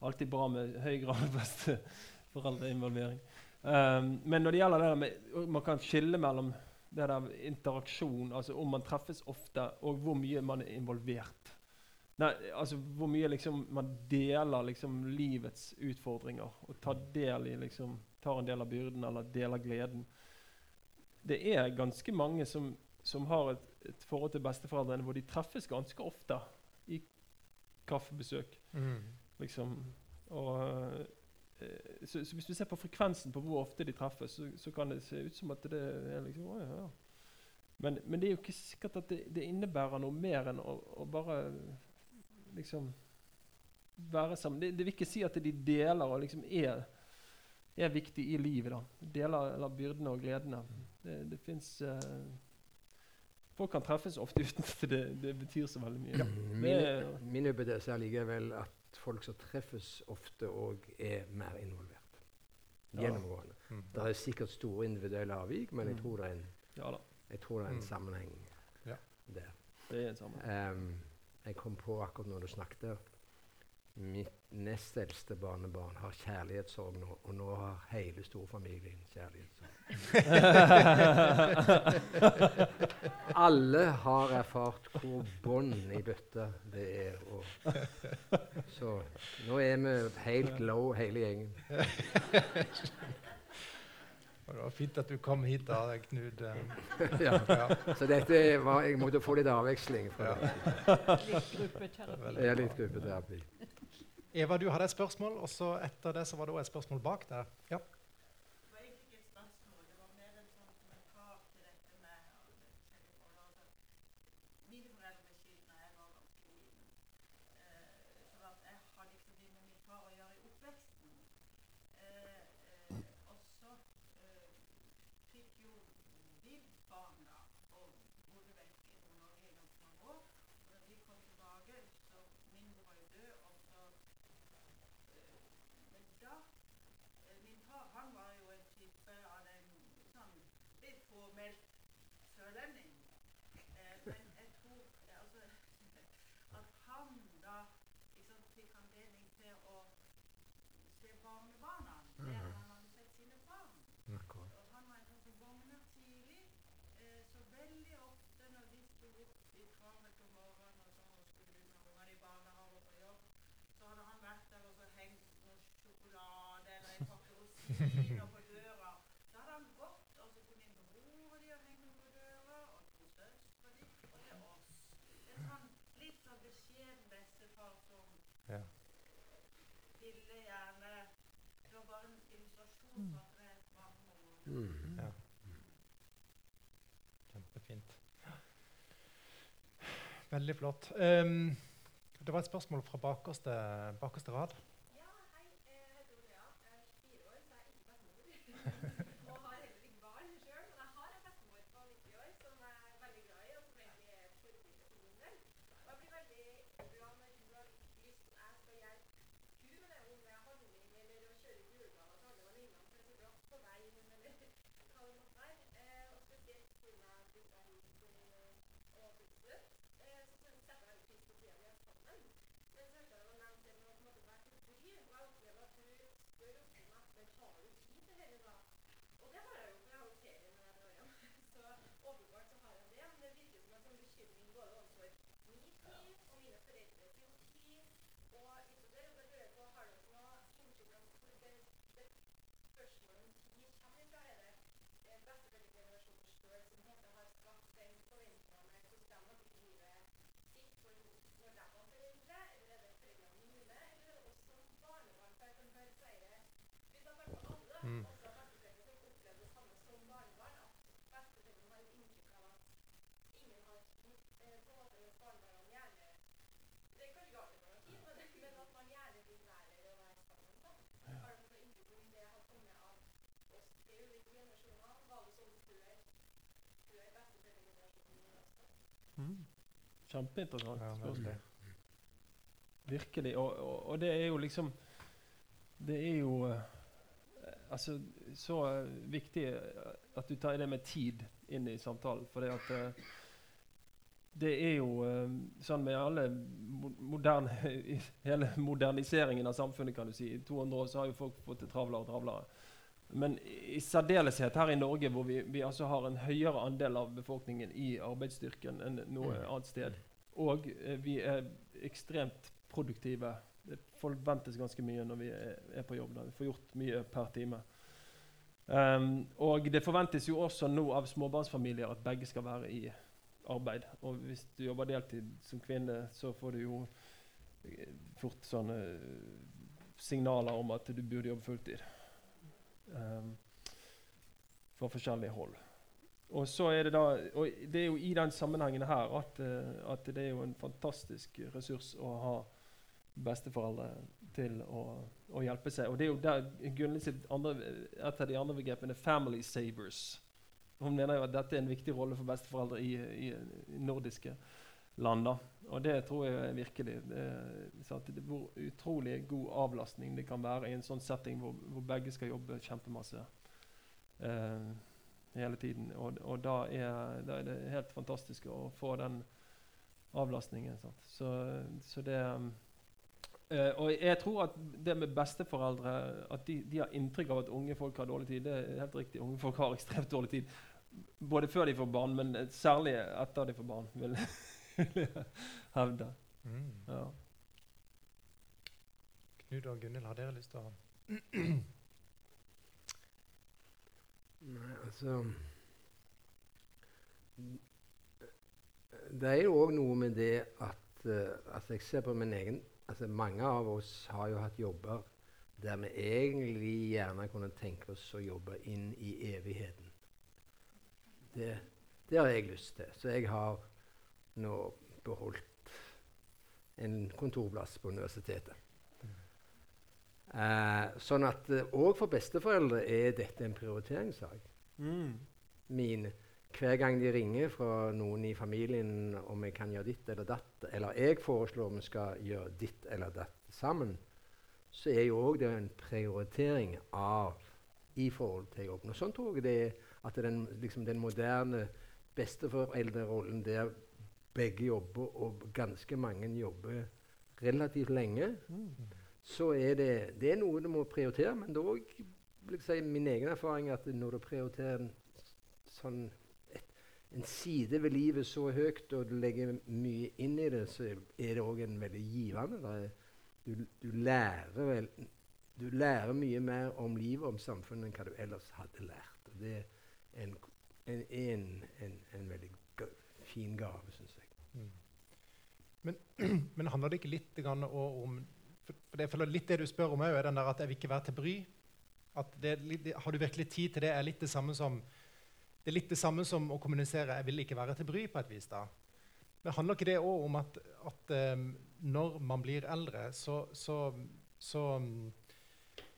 alltid bra med høy grad av besteforeldreinvolvering. Um, men når det gjelder det med Man kan skille mellom det der interaksjon, altså om man treffes ofte, og hvor mye man er involvert. Nei, altså Hvor mye liksom man deler liksom livets utfordringer og tar, del i, liksom, tar en del av byrden eller deler gleden. Det er ganske mange som, som har et, et forhold til besteforeldrene hvor de treffes ganske ofte i kaffebesøk. Mm. Liksom. Og, eh, så, så hvis du ser på frekvensen på hvor ofte de treffes, så, så kan det se ut som at det er liksom å, ja, ja. Men, men det er jo ikke sikkert at det, det innebærer noe mer enn å, å bare liksom være sammen. Det, det vil ikke si at de deler og liksom er, er viktig i livet. da. Deler eller byrdene og gledene. Det, det fins Folk kan treffes ofte uten at det, det betyr så veldig mye. Min, Det- min hypotese er likevel at folk som treffes ofte òg er mer involvert. Ja. Gjennomgående. Mm. Det er sikkert store individuelle avvik, men jeg Mm. tror det er en, Ja da. jeg tror det er en Mm. sammenheng. der. Det er en sammenheng. Um, jeg kom på akkurat når du snakket Mitt nest eldste barnebarn har kjærlighetssorg nå, og nå har hele storfamilien kjærlighetssorg. Alle har erfart hvor bånd i bøtta det er. Og, så nå er vi helt low, hele gjengen. Det var fint at du kom hit, da, Knut. Ja. Ja. Så dette var, jeg måtte få litt avveksling. fra Ja. det. Litt gruppeterapi. Er litt gruppeterapi. Eva, du hadde et spørsmål, og så etter det så var det også et spørsmål bak der. Ja. Det var egentlig ikke et spørsmål, det var mer en sånn kommentar til dette med forskjellige forhold. Altså, mine foreldre ble skilt da jeg var ganske liten. Eh, så at jeg hadde ikke så mye med min far å gjøre i oppveksten. Eh, eh, og så eh, fikk jo vi barn da, og bodde vekk i Nord-Norge i ganske mange år. Og da vi kom tilbake, så min mor var jo død, og så eh, Men da Eh, Min far han var jo en type av den sånn litt påmeldt sørlending. Eh, men jeg tror eh, altså, at han da liksom fikk anledning til å se barnebarna mer enn han hadde sett sine barn. Akkurat. Og han var en sånn som våkna tidlig. Eh, så veldig ofte når de sto opp i travelt om morgenen og sånn, og skulle ut ungene i barnehage og på jobb, så hadde han vært der og så hengt noe sjokolade eller en pakke rosiner på døra. Så hadde han gått, og så kom min bror og de og hengt noe på døra, og to søstre de, og det er oss. En sånn litt sånn beskjeden bestefar som Ja. ville gjerne Det var bare en illustrasjon på at det er mange år. Mm. Ja. Kjempefint. Veldig flott. Um, det var et spørsmål fra bakerste, bakerste rad. Ja, hei. Jeg heter Olea. Jeg er 24 år, så jeg er ikke bestemor. og har heller ikke barn sjøl. Men jeg har en bestemor på 90 år som jeg er veldig glad i, og som egentlig er et forbilde for min del. Og jeg blir veldig glad når hun har lyst til at jeg skal hjelpe hun med det, om det er handling eller å kjøre ut julegaver til alle venninnene for å få glass på veien, eller hva det måtte være. Eh, og spesielt siden jeg flytta hit til eh, og flyttet, eh, så setter jeg veldig pris på tida vi har sammen. Men så hørte jeg det var nevnt det med å på en måte være kulturgi, og jeg opplever at du spør ofte meg men har du tid til dette da? Og det har jeg jo, for jeg har jo ferie når jeg drar hjem. Så åpenbart så har jeg det, men det virker som en sånn bekymring både overfor min tid og mine foreldre sin tid. Og litt av det, og det lurer jeg på, har dere noe inntrykk av hvor det, det spørsmålet om tid kommer fra? Er det eh, besteforeldregenerasjonen sjøl som på en måte har skapt den forventninga med hvordan de har brukt livet sitt for når de var foreldre, eller er det foreldrene mine, eller er det oss som barnebarn? For jeg kan høre flere Hvis jeg tar på alle, Mm. også besteforeldre som opplever det samme som barnebarn, at besteforeldrene har et inntrykk av at ingen har tid, eh, på en måte mens barnebarna gjerne Det er kanskje ikke alltid man har tid, men, men at man gjerne vil være der og være sammen. Da. Har dere noe inntrykk om det har kommet av oss tre ulike generasjoner? Var det sånn før, før besteforeldregenerasjonen også? Kjempeinteressant Ja, spørsmål. Virkelig. Og, og, og det er jo liksom Det er jo eh, altså, så viktig eh, at du tar det med tid inn i samtalen. For det at eh, det er jo sånn med alle moderne Hele moderniseringen av samfunnet, kan du si. I 200 år så har jo folk fått det travlere og travlere. Men i særdeleshet her i Norge, hvor vi, vi altså har en høyere andel av befolkningen i arbeidsstyrken enn noe Mm. annet sted. Og eh, vi er ekstremt produktive. Det forventes ganske mye når vi er, er på jobb. Da. Vi får gjort mye per time. Um, og det forventes jo også nå av småbarnsfamilier at begge skal være i arbeid. Og hvis du jobber deltid som kvinne, så får du jo eh, fort sånne signaler om at du burde jobbe fulltid. Um, fra forskjellige hold. Og så er det da, og det er jo i den sammenhengen her at, eh, at det er jo en fantastisk ressurs å ha besteforeldre til å, å hjelpe seg. Og det er jo der Gunnli sitt andre, et av de andre begrepene 'family savers'. Hun mener jo at dette er en viktig rolle for besteforeldre i, i nordiske land. da. Og det tror jeg virkelig det, Hvor utrolig god avlastning det kan være i en sånn setting hvor, hvor begge skal jobbe kjempemasse. Eh, hele tiden. Og, og da, er, da er det helt fantastisk å få den avlastningen. Så, så det eh, Og jeg tror at det med besteforeldre At de, de har inntrykk av at unge folk har dårlig tid. Det er helt riktig. Unge folk har ekstremt dårlig tid. Både før de får barn, men særlig etter de får barn, vil jeg hevde. Mm. Ja. Knut og Gunhild, har dere lyst til å Nei, altså Det er jo òg noe med det at uh, altså Jeg ser på min egen altså Mange av oss har jo hatt jobber der vi egentlig gjerne kunne tenke oss å jobbe inn i evigheten. Det, det har jeg lyst til. Så jeg har nå beholdt en kontorplass på universitetet. Eh, sånn at òg for besteforeldre er dette en prioriteringssak. Mm. Hver gang de ringer fra noen i familien om jeg kan gjøre ditt eller datt, eller jeg foreslår vi skal gjøre ditt eller datt sammen, så er jo òg det en prioritering av i forhold til jobben. Og sånn tror jeg det er at den, liksom den moderne besteforeldrerollen der begge jobber, og ganske mange jobber relativt lenge, Mm. så er det, det er noe du må prioritere. Men det er òg si, min egen erfaring at når du prioriterer en, sånn, et, en side ved livet så høyt, og du legger mye inn i det, så er det òg en veldig givende. Du, du, lærer vel, du lærer mye mer om livet om samfunnet enn hva du ellers hadde lært. Og det er en, en, en, en veldig fin gave, syns jeg. Men, men handler det ikke litt om for, det, føler Litt det du spør om, er den der at jeg vil ikke være til bry. Det, har du virkelig tid til det, er litt det samme som det er litt det samme som å kommunisere 'jeg vil ikke være til bry' på et vis. da. Men handler ikke det òg om at, at um, når man blir eldre, så, så, så, mm,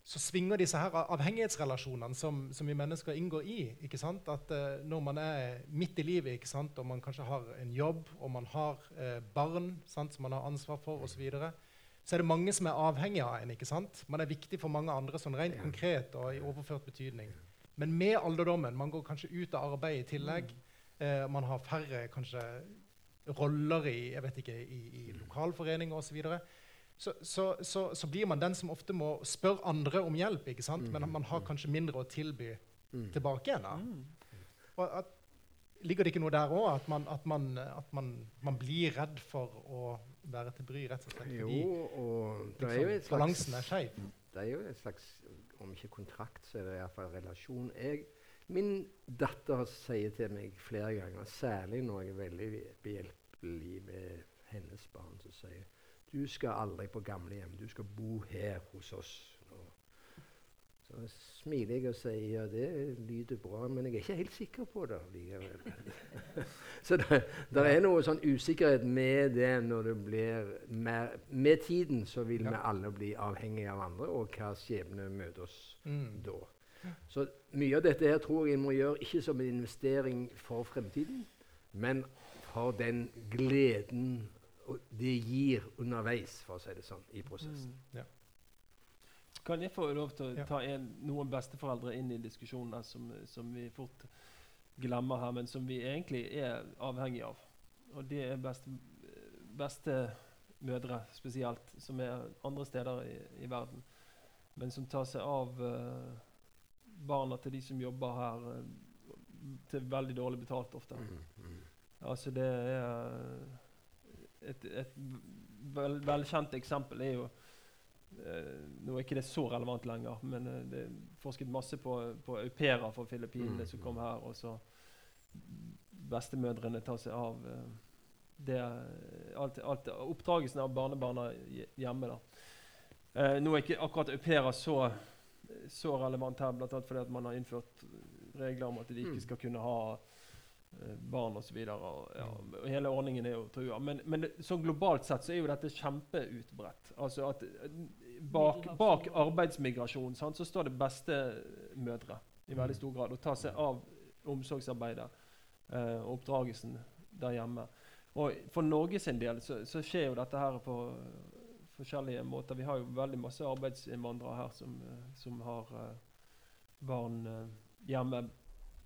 så svinger disse her avhengighetsrelasjonene som, som vi mennesker inngår i. ikke sant? At eh, Når man er midt i livet ikke sant? og man kanskje har en jobb og man har eh, barn sant? som man har ansvar for osv., så, videre, så er det mange som er avhengige av en. ikke sant? Man er viktig for mange andre sånn rent konkret og i overført betydning. Men med alderdommen Man går kanskje ut av arbeid i tillegg. Eh, man har færre kanskje roller i jeg vet ikke, i, i lokalforeninger osv. Så, så, så, så, så blir man den som ofte må spørre andre om hjelp. ikke sant? Men man har kanskje mindre å tilby Mm. tilbake igjen. da. Mm. Og at, ligger det ikke noe der òg? At, man, at, man, at man, man blir redd for å være til bry, rett og slett fordi Jo, og det er jo liksom, et slags balansen er skeiv? Det er jo en slags, om ikke kontrakt, så er det iallfall relasjon. Jeg, min datter sier til meg flere ganger, særlig når jeg er veldig behjelpelig med hennes barn, så sier hun du skal aldri på gamlehjem, du skal bo her hos oss. nå.» Så smiler jeg og sier ja, det lyder bra, men jeg er ikke helt sikker på det likevel. så det, det er noe sånn usikkerhet med det når det blir mer Med tiden så vil Ja. vi alle bli avhengige av andre, og hva skjebne møter oss Mm. da. Så mye av dette her tror jeg må gjøre ikke som en investering for fremtiden, men for den gleden det gir underveis, for å si det sånn, i prosessen. Mm. Kan jeg få lov til å Ja. ta en, noen besteforeldre inn i diskusjonen som, som vi fort glemmer her, men som vi egentlig er avhengig av? Og det er beste, beste mødre spesielt, som er andre steder i, i verden, men som tar seg av uh, barna til de som jobber her, uh, til veldig dårlig betalt ofte. Mm, mm. Altså det er Et, et vel, velkjent eksempel er jo eh, Nå er ikke det så relevant lenger, men eh, det er forsket masse på, på au pairer fra Filippinene Mm. som kom her, og så bestemødrene tar seg av eh, det alt, alt, Oppdragelsen av barnebarna hjemme. da. Eh, nå er ikke akkurat au pairer så, så relevant her, bl.a. fordi man har innført regler om at de ikke Mm. skal kunne ha barn osv. Ja, og hele ordningen er jo trua. Men, men sånn globalt sett så er jo dette kjempeutbredt. Altså at eh, bak, bak arbeidsmigrasjon sant, så står det bestemødre i veldig stor grad og tar seg av omsorgsarbeidet eh, og oppdragelsen der hjemme. Og For Norge sin del så, så skjer jo dette her på eh, forskjellige måter. Vi har jo veldig masse arbeidsinnvandrere her som, eh, som har eh, barn eh, hjemme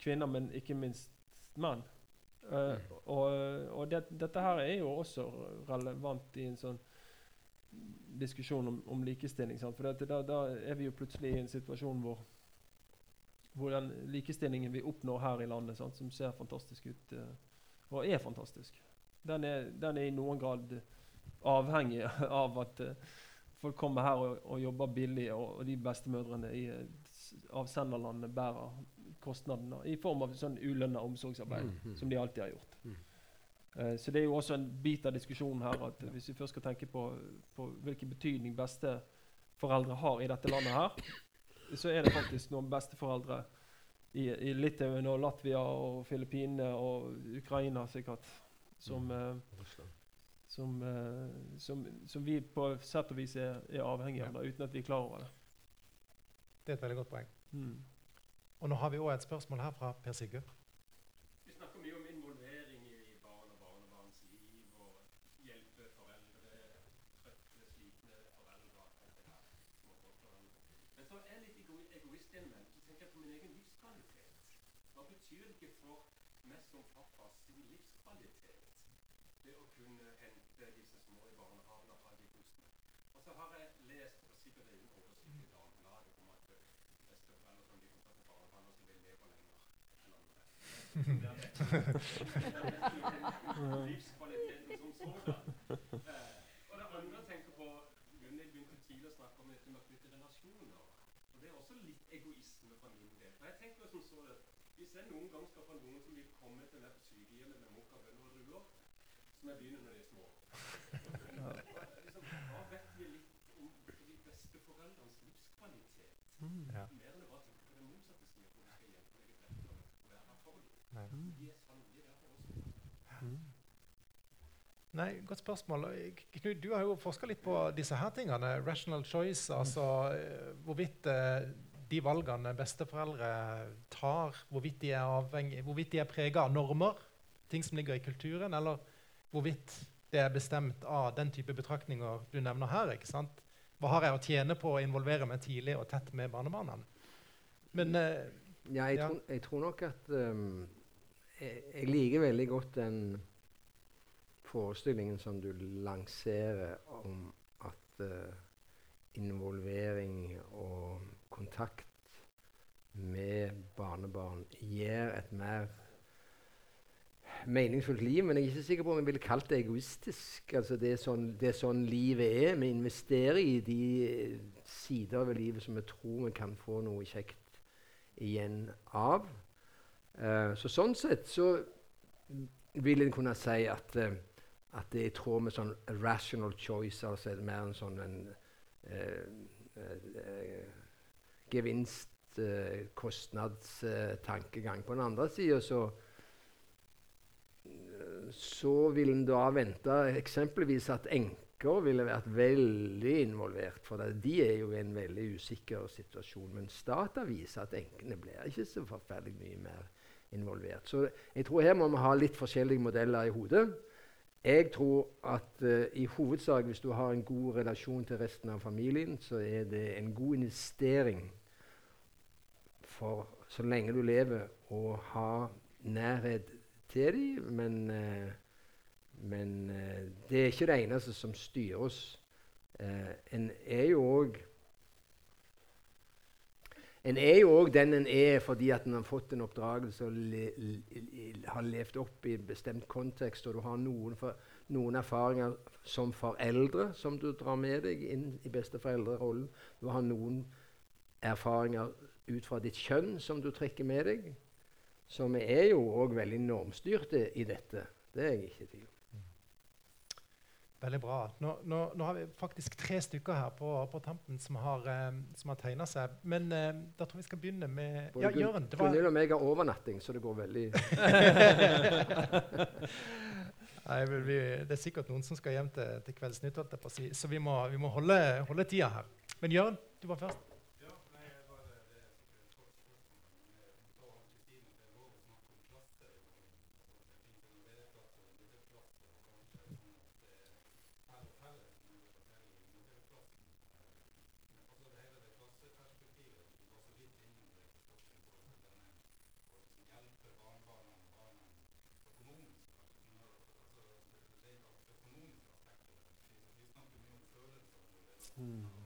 kvinner, men ikke minst menn. Eh, og og det, dette her er jo også relevant i en sånn diskusjon om, om likestilling. Sant? For da, er vi jo plutselig i en situasjon hvor, hvor den likestillingen vi oppnår her i landet, sant, som ser fantastisk ut, uh, og er fantastisk, den er, den er i noen grad avhengig av at uh, folk kommer her og, og jobber billig, og, og de bestemødrene i avsenderlandet bærer kostnadene i form av sånn ulønna omsorgsarbeid, Mhm. som de alltid har gjort. Mm. Uh, så det er jo også en bit av diskusjonen her at hvis vi først skal tenke på, på hvilken betydning besteforeldre har i dette landet her, så er det faktisk noen besteforeldre i, i Litauen og Latvia og Filippinene og Ukraina sikkert som, uh, som, uh, som, som vi på sett og vis er, er avhengig av, da, uten at vi er klar over det. Det er et veldig godt poeng. Mm. Og nå har vi òg et spørsmål her fra Per Sigurd. Vi snakker mye om involvering i barn og barnebarns liv og hjelpe foreldre, trøtte, slitne foreldre. alt det her, småbarnsforeldre. Men så er jeg litt ego egoist innimellom. Så tenker jeg på min egen livskvalitet. Hva betyr det ikke for meg som pappa sin livskvalitet det å kunne hente disse små i barnehagen og ha de hos meg? Og så har jeg lest, og sikkert det er en oversikt i Dagbladet om at eh, besteforeldre som blir mottatt av barnebarn, som vil leve lenger enn andre. Så det er det. Livskvaliteten som sådan. Og det andre jeg tenker på Gunhild begynte tidlig å snakke om dette med å knytte relasjoner. Og det er også litt egoisme fra min del. For jeg tenker som så at Hvis jeg noen gang skal få noen som vil komme til meg på sykehjemmet med mokka, bønner og druer, så må jeg begynne når de er små. Liksom, da vet vi litt om de beste foreldrenes livskvalitet. Ja. Mer enn å bare tenke på den motsatte siden, hvor vi skal hjelpe og legge til rette og være her. Nei. Godt spørsmål. Knut, du har jo forska litt på disse her tingene. Rational choice, altså eh, hvorvidt eh, de valgene besteforeldre tar, hvorvidt de er, avhengig, hvorvidt de er prega av normer, ting som ligger i kulturen, eller hvorvidt det er bestemt av den type betraktninger du nevner her. ikke sant? Hva har jeg å tjene på å involvere meg tidlig og tett med barnebarna? Men eh, Ja, jeg, Ja. Tror, jeg tror nok at um, jeg, liker veldig godt den forestillingen som du lanserer om at uh, involvering og kontakt med barnebarn gir et mer meningsfullt liv. Men jeg er ikke sikker på om jeg ville kalt det egoistisk. Altså det, er sånn, det er sånn livet er. Vi investerer i de sider ved livet som vi tror vi kan få noe kjekt igjen av. Eh, så sånn sett så vil en kunne si at, uh, at det er i tråd med sånn rational choice, altså er mer en sånn en, eh, eh, gevinst, eh, kostnadstankegang. På den andre sida så så vil en da vente eksempelvis at enker ville vært veldig involvert. For de er jo i en veldig usikker situasjon. Men data viser at enkene blir ikke så forferdelig mye mer involvert. Så jeg tror her må vi ha litt forskjellige modeller i hodet. Jeg tror at uh, i hovedsak hvis du har en god relasjon til resten av familien, så er det en god investering for så lenge du lever, å ha nærhet til dem. Men, uh, men uh, det er ikke det eneste som styrer oss. En er jo òg en er jo òg den en er fordi at en har fått en oppdragelse og le, le, har levd opp i en bestemt kontekst, og du har noen, for, noen erfaringer som foreldre som du drar med deg inn i besteforeldrerollen. Du har noen erfaringer ut fra ditt kjønn som du trekker med deg. Så vi er jo òg veldig normstyrte i dette. Det er jeg ikke i tvil om. Veldig bra. Nå, nå, nå har vi faktisk tre stykker her på, på tampen som har, har tegna seg. Men eh, da tror jeg vi skal begynne med Både Ja, Jørn. Det var, Gunhild og meg har overnatting, så det går veldig Nei, vi, det er sikkert noen som skal hjem til, til Kveldsnytt, så vi må, vi må holde, holde tida her. Men Jørn, du var først. Ja, nei, jeg bare, det er sikkert et kort spørsmål, men eh, ta han Kristine, det er lov å snakke om klasse. Altså, det finnes en medklasse og middelklasse, og kanskje sånn at det er færre og færre som blir forskjellige i middelklassen. Men altså det hele det klasseperspektivet, som du var så vidt innom det, Kristoffer, i forhold til denne, og som Mm. Mm.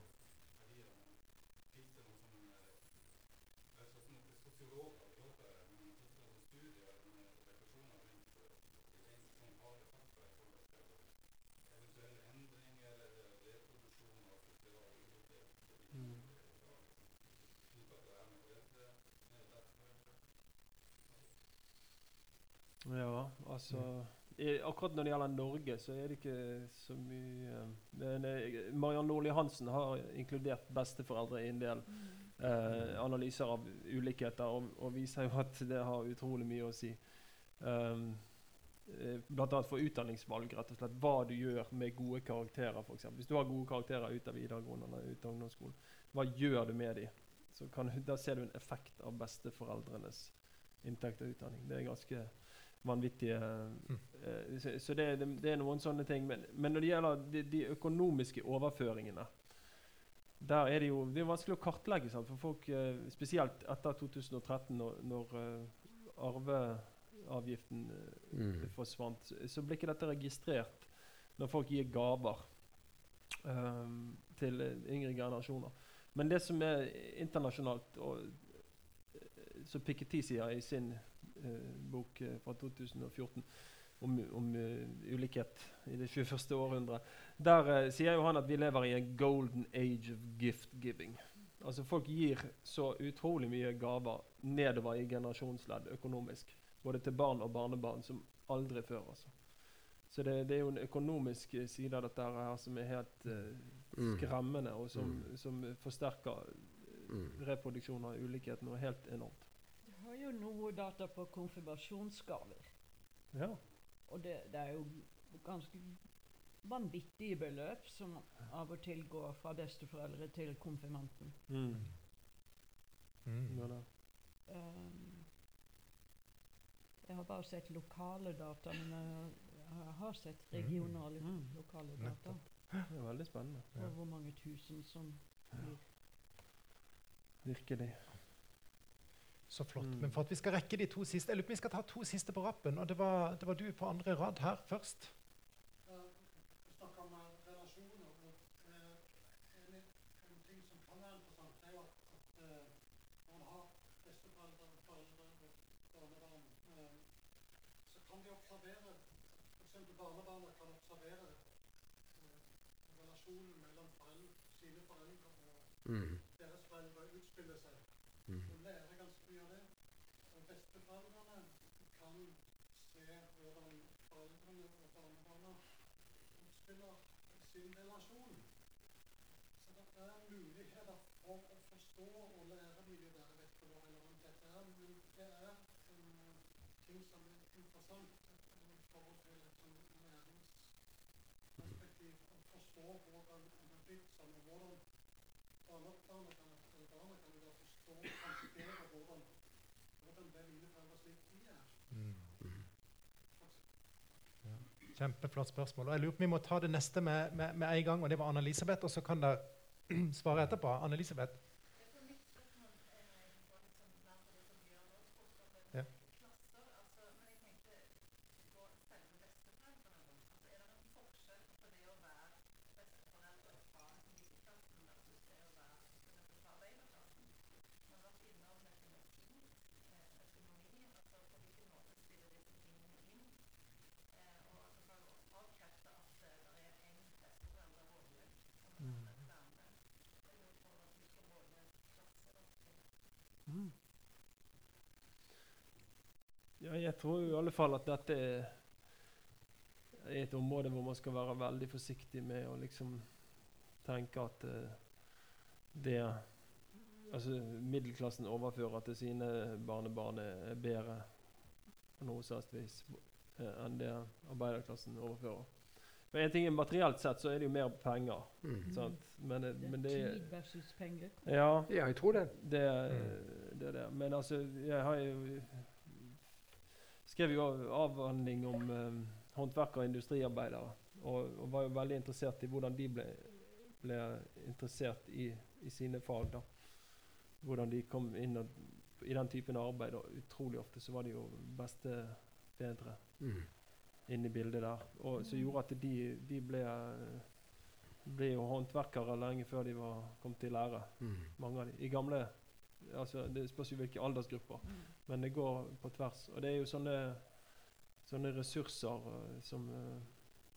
Altså i, Akkurat når det gjelder Norge, så er det ikke så mye eh, Men eh, Mariann Nordli Hansen har inkludert besteforeldre i en del eh, analyser av ulikheter, og, og viser jo at det har utrolig mye å si. Um, annet for utdanningsvalg, rett og slett. Hva du gjør med gode karakterer, f.eks. Hvis du har gode karakterer ut av videregående eller ut av ungdomsskolen, hva gjør du med dem? Så da ser du en effekt av besteforeldrenes inntekt og utdanning. Det er ganske vanvittige eh, Så, så det, det, det er noen sånne ting. Men, men når det gjelder de, de økonomiske overføringene der er det jo det er vanskelig å kartlegge, sant? for folk, eh, spesielt etter 2013, når, når eh, arveavgiften Mm. forsvant, så, så ble ikke dette registrert når folk gir gaver um, til yngre generasjoner. Men det som er internasjonalt, og som Piketty sier i sin bok eh, fra 2014 om, om eh, ulikhet i det 21. århundret. der eh, sier jo han at vi lever i en golden age of gift giving. Altså Folk gir så utrolig mye gaver nedover i generasjonsledd økonomisk. Både til barn og barnebarn som aldri før. altså. Så det, det er jo en økonomisk eh, side av dette her som er helt eh, Mm. skremmende, og som, Mm. som forsterker Mm. reproduksjon av ulikheten noe helt enormt. Har jo noe data på konfirmasjonsgaver. Ja. Og det, det er jo ganske vanvittige beløp som av og til går fra besteforeldre til konfirmanten. Mm. Mm. Ja. Um, jeg har bare sett lokale data, men jeg, har sett regionale Mm. lokale data. Nettopp. Det er veldig spennende. Ja. Og hvor mange tusen som blir Virkelig. Så flott. Mm. Men for at vi skal rekke de to siste Jeg lurer på om vi skal ta to siste på rappen. Og det var, det var du på andre rad her først. Barnebarna kan observere eh, relasjonen mellom foreldre, sine foreldre og Mm. deres foreldre utspiller seg. Mm. Du lærer ganske mye av det. Og kan se hvordan foreldrene og barnebarna oppspiller sin relasjon. Så det er muligheter for å forstå og lære mye der. Vet ikke eller annet dette er, men det er en ting som er interessant i forhold til et næringsperspektiv. Å forstå hvordan en har blitt sånn, hvordan barnebarna kan, barna kan forstå og håndtere hvordan, hvordan det er mine foreldre slik de er. Mm. Ja. Kjempeflott spørsmål. Og jeg lurer på Vi må ta det neste med, med, med en gang, og det var Anne-Elisabeth. Og så kan dere svare etterpå. Anne-Elisabeth. Jeg tror mitt spørsmål er egentlig litt sånn mer på det som Bjørn også tok opp, med Ja. klasser. Altså, men jeg tenkte på selve besteforeldrene. da. Altså, er det en forskjell på det å være besteforeldre fra middelklassen versus det å være besteforeldre fra arbeiderklassen? Man har vært innom økonomi, eh, økonomi, altså på hvilken måte spiller disse tingene inn? Eh, og altså, for å avkrefte at eh, det er en besteforeldrerolle som er flere. Jeg lurer på hvilken rolle klasse da spiller. Mm. Ja, jeg tror i alle fall at dette er er et område hvor man skal være veldig forsiktig med å liksom tenke at uh, det Altså middelklassen overfører til sine barnebarn er bedre på noe særlig vis eh, enn det arbeiderklassen overfører. For en ting er Materielt sett så er det jo mer penger. Mm. Sant? Men, eh, Det men det er tid versus penger. Ja. Ja, jeg tror det. Det, det er det. Men altså, jeg har jo skrev jo avhandling om eh, håndverkere og industriarbeidere. Og, og var jo veldig interessert i hvordan de ble, ble interessert i, i sine fag. da. Hvordan de kom inn og, i den typen arbeid. Og utrolig ofte så var de jo bestefedre Mm. inne i bildet der. Og som gjorde at de, de ble ble jo håndverkere lenge før de var kommet til lære. Mm. Mange av de. I gamle altså Det spørs jo hvilke aldersgrupper, men det går på tvers. Og det er jo sånne, sånne ressurser eh, som, eh,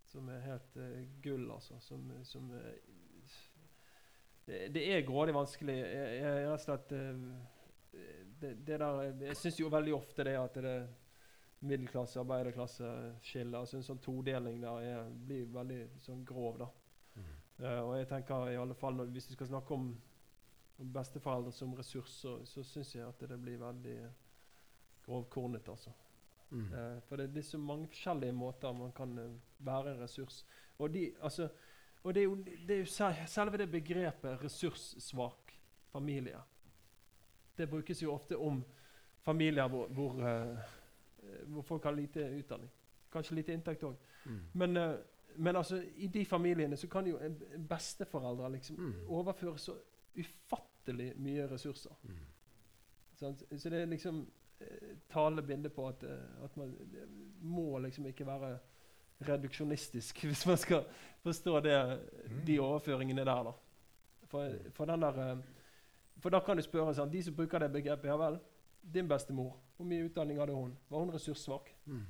som er helt eh, gull, altså. Som, som det, det er grådig vanskelig. Jeg, jeg, rett og slett det, det der, Jeg syns jo veldig ofte det at det er middelklasse arbeiderklasse skiller. Altså en sånn todeling der er, blir veldig sånn grov, da. Mm. Uh, og jeg tenker i alle fall når, Hvis vi skal snakke om, om besteforeldre som ressurs, så, så syns jeg at det blir veldig grovkornet, altså. Mm. Eh, for det, det er så mange forskjellige måter man kan uh, være en ressurs. Og, de, altså, og det er jo, det er jo selve det begrepet ressurssvak familie. Det brukes jo ofte om familier hvor, hvor, eh, hvor folk har lite utdanning. Kanskje lite inntekt òg. Mm. Men, men altså, i de familiene så kan jo besteforeldre liksom Mm. overføre så ufattelig mye ressurser. Mm. Sant? Så det er liksom eh, tale bilde på at, eh, at man må liksom ikke være reduksjonistisk hvis man skal forstå det, de overføringene der. da. For, for, den der, eh, for da kan du spørre sånn, De som bruker det begrepet, ja vel, din bestemor, hvor mye utdanning hadde hun? Var hun ressurssvak? Mm.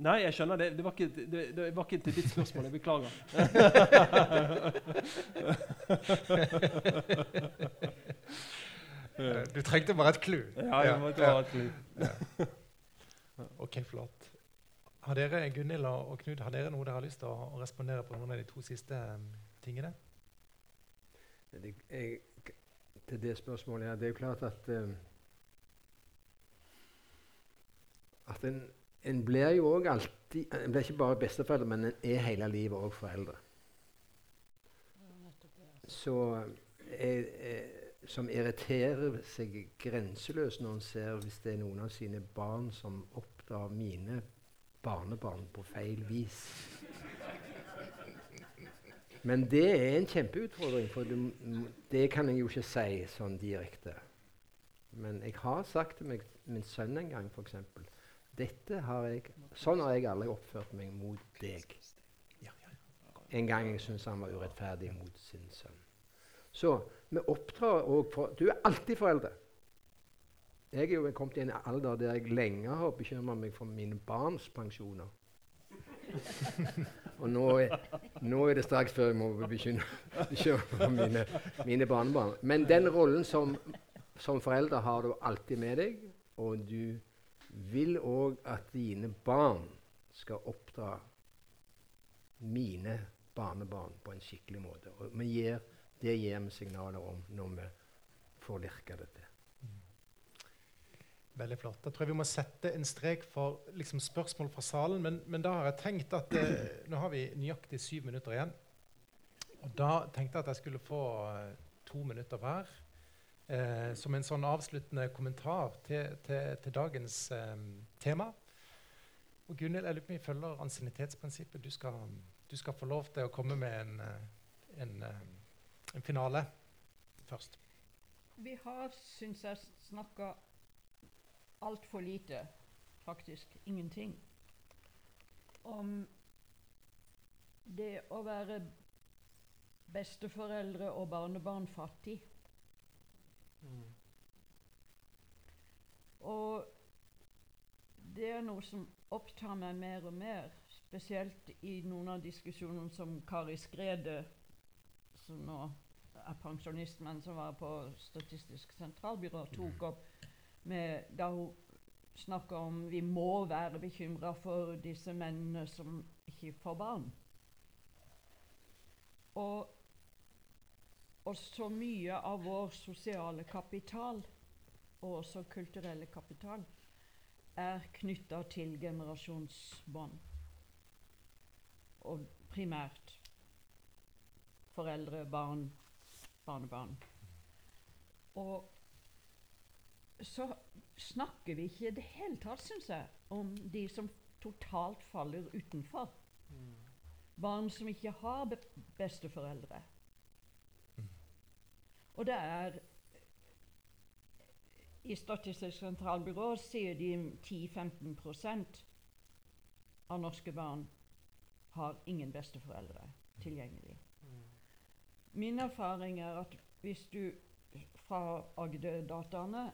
Nei, jeg skjønner det. Det var ikke, det, det var ikke til ditt spørsmål. Jeg beklager. Eh, Du trengte bare et clou. Ja, jeg måtte ha et klu. Ok, flott. Har dere, Gunhild og Knut, har dere noe dere har lyst til å, respondere på noen av de to siste um, tingene? Det, jeg, til det spørsmålet her, Det er jo klart at eh, At en, en blir jo òg alltid En blir ikke bare besteforeldre, men en er hele livet òg foreldre. Så jeg, eh, Som irriterer seg grenseløst når han ser hvis det er noen av sine barn som oppdrar mine barnebarn på feil vis. Men det er en kjempeutfordring, for det, kan jeg jo ikke si sånn direkte. Men jeg har sagt til meg, min sønn en gang, f.eks. Sånn har jeg aldri oppført meg mot deg. En gang jeg syntes han var urettferdig mot sin sønn. Så vi oppdrar òg Du er alltid foreldre. Jeg er jo kommet i en alder der jeg lenge har bekymra meg for mine barns pensjoner. Og nå er, nå er det straks før jeg må bekymre for mine, mine barnebarn. Men den rollen som, som forelder har du alltid med deg, og du vil òg at dine barn skal oppdra mine barnebarn på en skikkelig måte. Og vi gir, det gir vi signaler om når vi får lirka det til. Veldig flott. Da tror jeg vi må sette en strek for liksom, spørsmål fra salen. Men, men da har jeg tenkt at eh, Nå har vi nøyaktig syv minutter igjen. Og da tenkte jeg at jeg skulle få eh, to minutter hver. Eh, som en sånn avsluttende kommentar til, til, til dagens eh, tema. Og Gunhild, jeg lurer på om vi følger ansiennitetsprinsippet. Du skal, du skal få lov til å komme med en, eh, en, en finale først. Vi har, syns jeg, snakka altfor lite, faktisk ingenting, om det å være besteforeldre og barnebarn fattig. Og det er noe som opptar meg mer og mer, spesielt i noen av diskusjonene som Kari Skrede, som nå er pensjonist, men som var på Statistisk sentralbyrå, tok opp med, da hun snakka om vi må være bekymra for disse mennene som ikke får barn. Og, og så mye av vår sosiale kapital, og også kulturelle kapital, er knytta til generasjonsbånd. Og primært foreldre, barn, barnebarn. Og så snakker vi ikke i det hele tatt, syns jeg, om de som totalt faller utenfor. Barn som ikke har be besteforeldre. Og det er I Statistisk sentralbyrå sier de 10-15% av norske barn har ingen besteforeldre tilgjengelig. Min erfaring er at hvis du fra Agder-dataene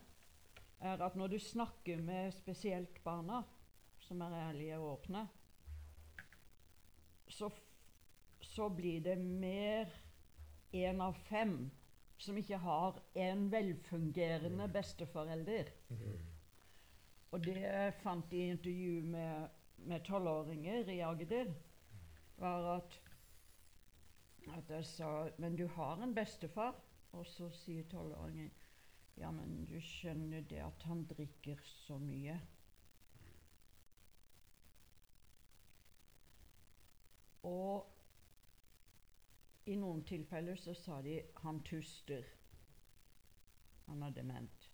er at når du snakker med spesielt barna, som er ærlige og åpne, så, så blir det mer én av fem som ikke har en velfungerende besteforelder. Og det jeg de i intervju med med tolvåringer i Agder, var at, at jeg sa Men du har en bestefar? Og så sier tolvåringen ja, men du skjønner det at han drikker så mye. Og i noen tilfeller så sa de han tuster. Han er dement.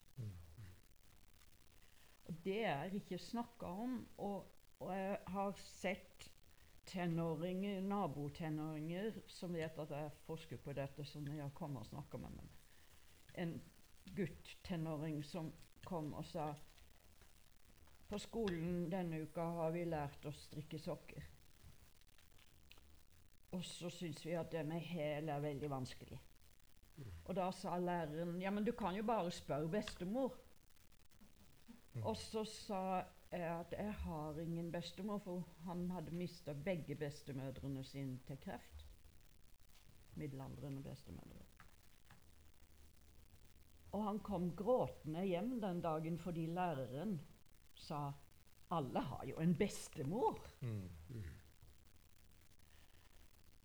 Og det er ikke snakka om. Og, og jeg har sett tenåringer, nabotenåringer som vet at jeg forsker på dette, som jeg kommer og snakka med meg. En gutt, tenåring, som kom og sa på skolen denne uka har vi lært å strikke sokker. Og så syns vi at det med hæl er veldig vanskelig. Og da sa læreren ja, men du kan jo bare spørre bestemor. Og så sa at jeg har ingen bestemor, for han hadde mista begge bestemødrene sine til kreft. Middelaldrende bestemødre. Og han kom gråtende hjem den dagen fordi læreren sa alle har jo en bestemor.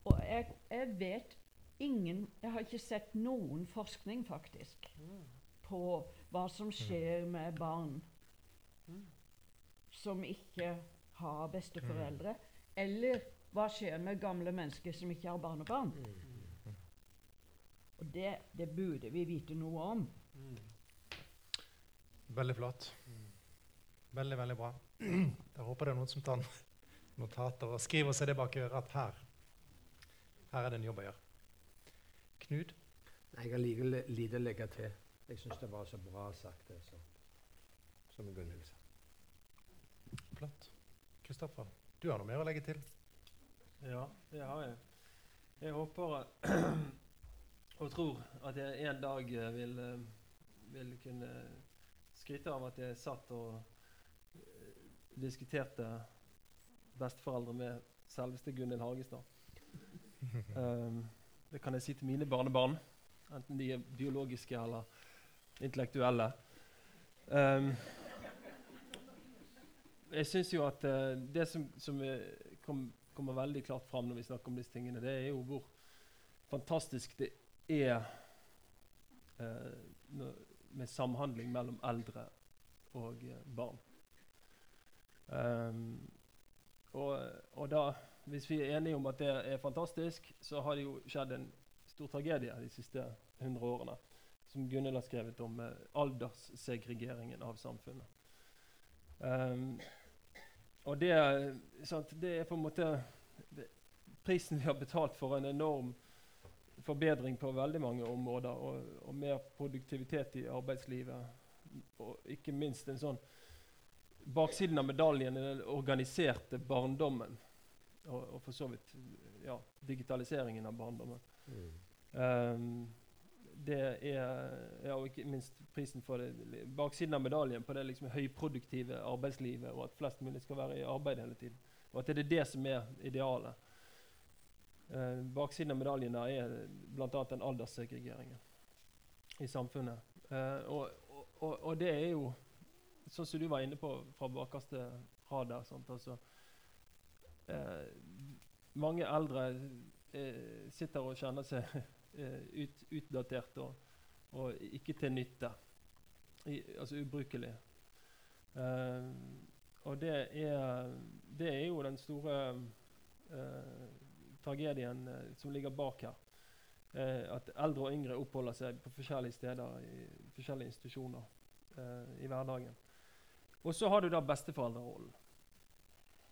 Og jeg, jeg vet ingen Jeg har ikke sett noen forskning, faktisk, på hva som skjer med barn som ikke har besteforeldre. Eller hva skjer med gamle mennesker som ikke har barnebarn. Og det, det burde vi vite noe om. Veldig flott. Veldig, veldig bra. Jeg håper det er noen som tar notater og skriver seg det bak øret at her, her er det en jobb å gjøre. Knud? Jeg har lite å legge til. Jeg syns det var så bra sagt, det som, som Gunhild sa. Flott. Kristoffer, du har noe mer å legge til? Ja, det har jeg. Jeg håper og tror at jeg en dag eh, vil, eh, vil kunne skryte av at jeg satt og eh, diskuterte besteforeldre med selveste Gunhild Hagestad. Um, det kan jeg si til mine barnebarn, enten de er biologiske eller intellektuelle. Um, jeg syns jo at uh, det som, som eh, kom, kommer veldig klart fram når vi snakker om disse tingene, det er jo hvor fantastisk det er uh, med samhandling mellom eldre og uh, barn. Um, og, og da, hvis vi er enige om at det er fantastisk, så har det jo skjedd en stor tragedie de siste 100 årene, som Gunhild har skrevet om alderssegregeringen av samfunnet. Um, og det, sant, det er på en måte prisen vi har betalt for en enorm forbedring på veldig mange områder, og, og mer produktivitet i arbeidslivet. Og ikke minst en sånn baksiden av medaljen er den organiserte barndommen. Og, og for så vidt ja, digitaliseringen av barndommen. Um, det er ja, og ikke minst prisen for det, baksiden av medaljen på det liksom høyproduktive arbeidslivet, og at flest mulig skal være i arbeid hele tiden. Og at det er det som er idealet. Eh, baksiden av medaljen der er bl.a. den alderssegregeringen i samfunnet. Eh, og, og, og, det er jo, sånn som du var inne på fra bakerste rad der? Altså, eh, Mange eldre eh, sitter og kjenner seg ut, utdatert og, og ikke til nytte. I, altså ubrukelig. Eh, og det er, det er jo den store eh, tragedien eh, som ligger bak her. Eh, at eldre og yngre oppholder seg på forskjellige steder i forskjellige institusjoner eh, i hverdagen. Og så har du da besteforeldrerollen,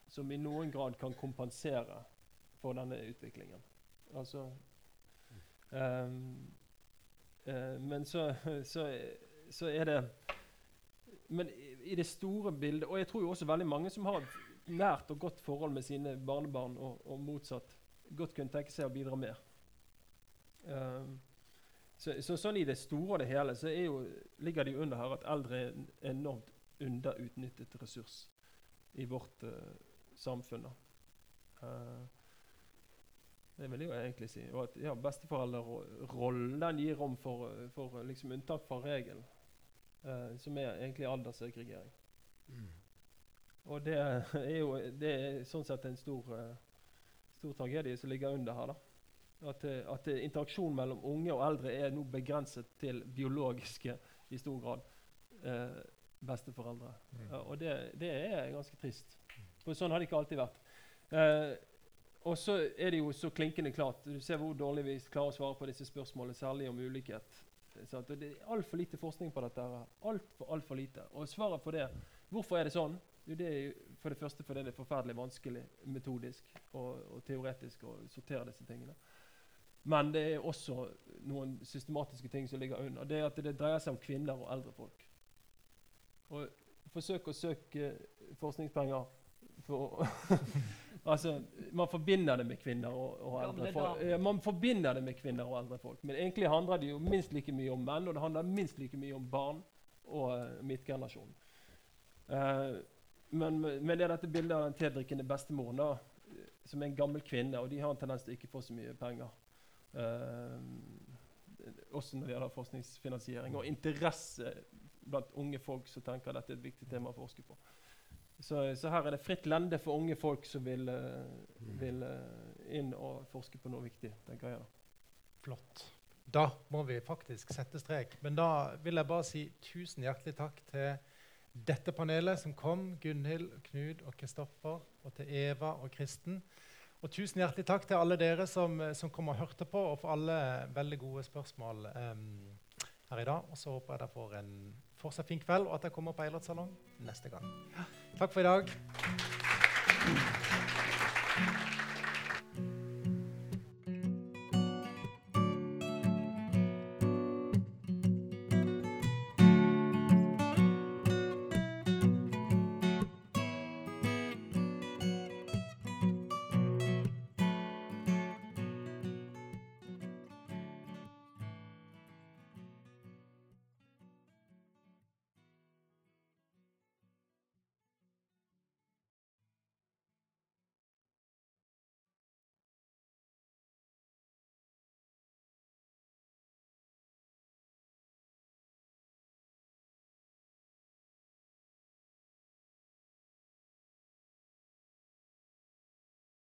som i noen grad kan kompensere for denne utviklingen. Altså ehm, eh, Men så, så, så er det Men i, i det store bildet Og jeg tror jo også veldig mange som har nært og godt forhold med sine barnebarn, og, og motsatt, godt kunne tenke seg å bidra mer. Um, så, så sånn I det store og det hele så jo, ligger det jo under her at eldre er en enormt underutnyttet ressurs i vårt uh, samfunn. Uh, det vil jeg jo egentlig si. Og at ja, besteforeldrerollen gir rom for, for liksom unntak fra regelen, eh, som er egentlig alderssegregering. Mm. Og det er jo det er sånn sett en stor, uh, stor tragedie som ligger under her. da. At, uh, at interaksjonen mellom unge og eldre er nå begrenset til biologiske i stor grad besteforeldre. Mm. og det, det er ganske trist. For sånn har det ikke alltid vært. Eh, og så er det jo så klinkende klart. Du ser hvor dårlig vi klarer å svare på disse spørsmålene, særlig om ulikhet. Sant? Og det er altfor lite forskning på dette. Altfor, altfor lite. Og svaret på det Hvorfor er det sånn? Det er jo for det første fordi det er forferdelig vanskelig metodisk og, og teoretisk å sortere disse tingene. Men det er også noen systematiske ting som ligger under. Det er at det dreier seg om kvinner og eldre folk. Og forsøk å søke forskningspenger for Altså, Man forbinder det med kvinner og, og eldre folk. Man forbinder det med kvinner og eldre folk. Men egentlig handler det jo minst like mye om menn, og det handler minst like mye om barn og uh, midtgenerasjonen. Uh, men, men det er dette bildet av den tedrikkende bestemoren, da, eh, som er en gammel kvinne, og de har en tendens til ikke få så mye penger. Uh, også når det gjelder forskningsfinansiering og interesse blant unge folk som tenker at dette er et viktig tema å forske på. Så, så her er det fritt lende for unge folk som vil, eh, vil eh, inn og forske på noe viktig. tenker jeg da. Flott. Da må vi faktisk sette strek. Men da vil jeg bare si tusen hjertelig takk til dette panelet som kom, Gunhild, Knud og Kristoffer, og til Eva og Kristen. Og tusen hjertelig takk til alle dere som, som kom og hørte på, og for alle veldig gode spørsmål um, her i dag. Og så håper jeg dere får en fortsatt fin kveld, og at dere kommer på Eilertsalong neste gang. Takk for i dag.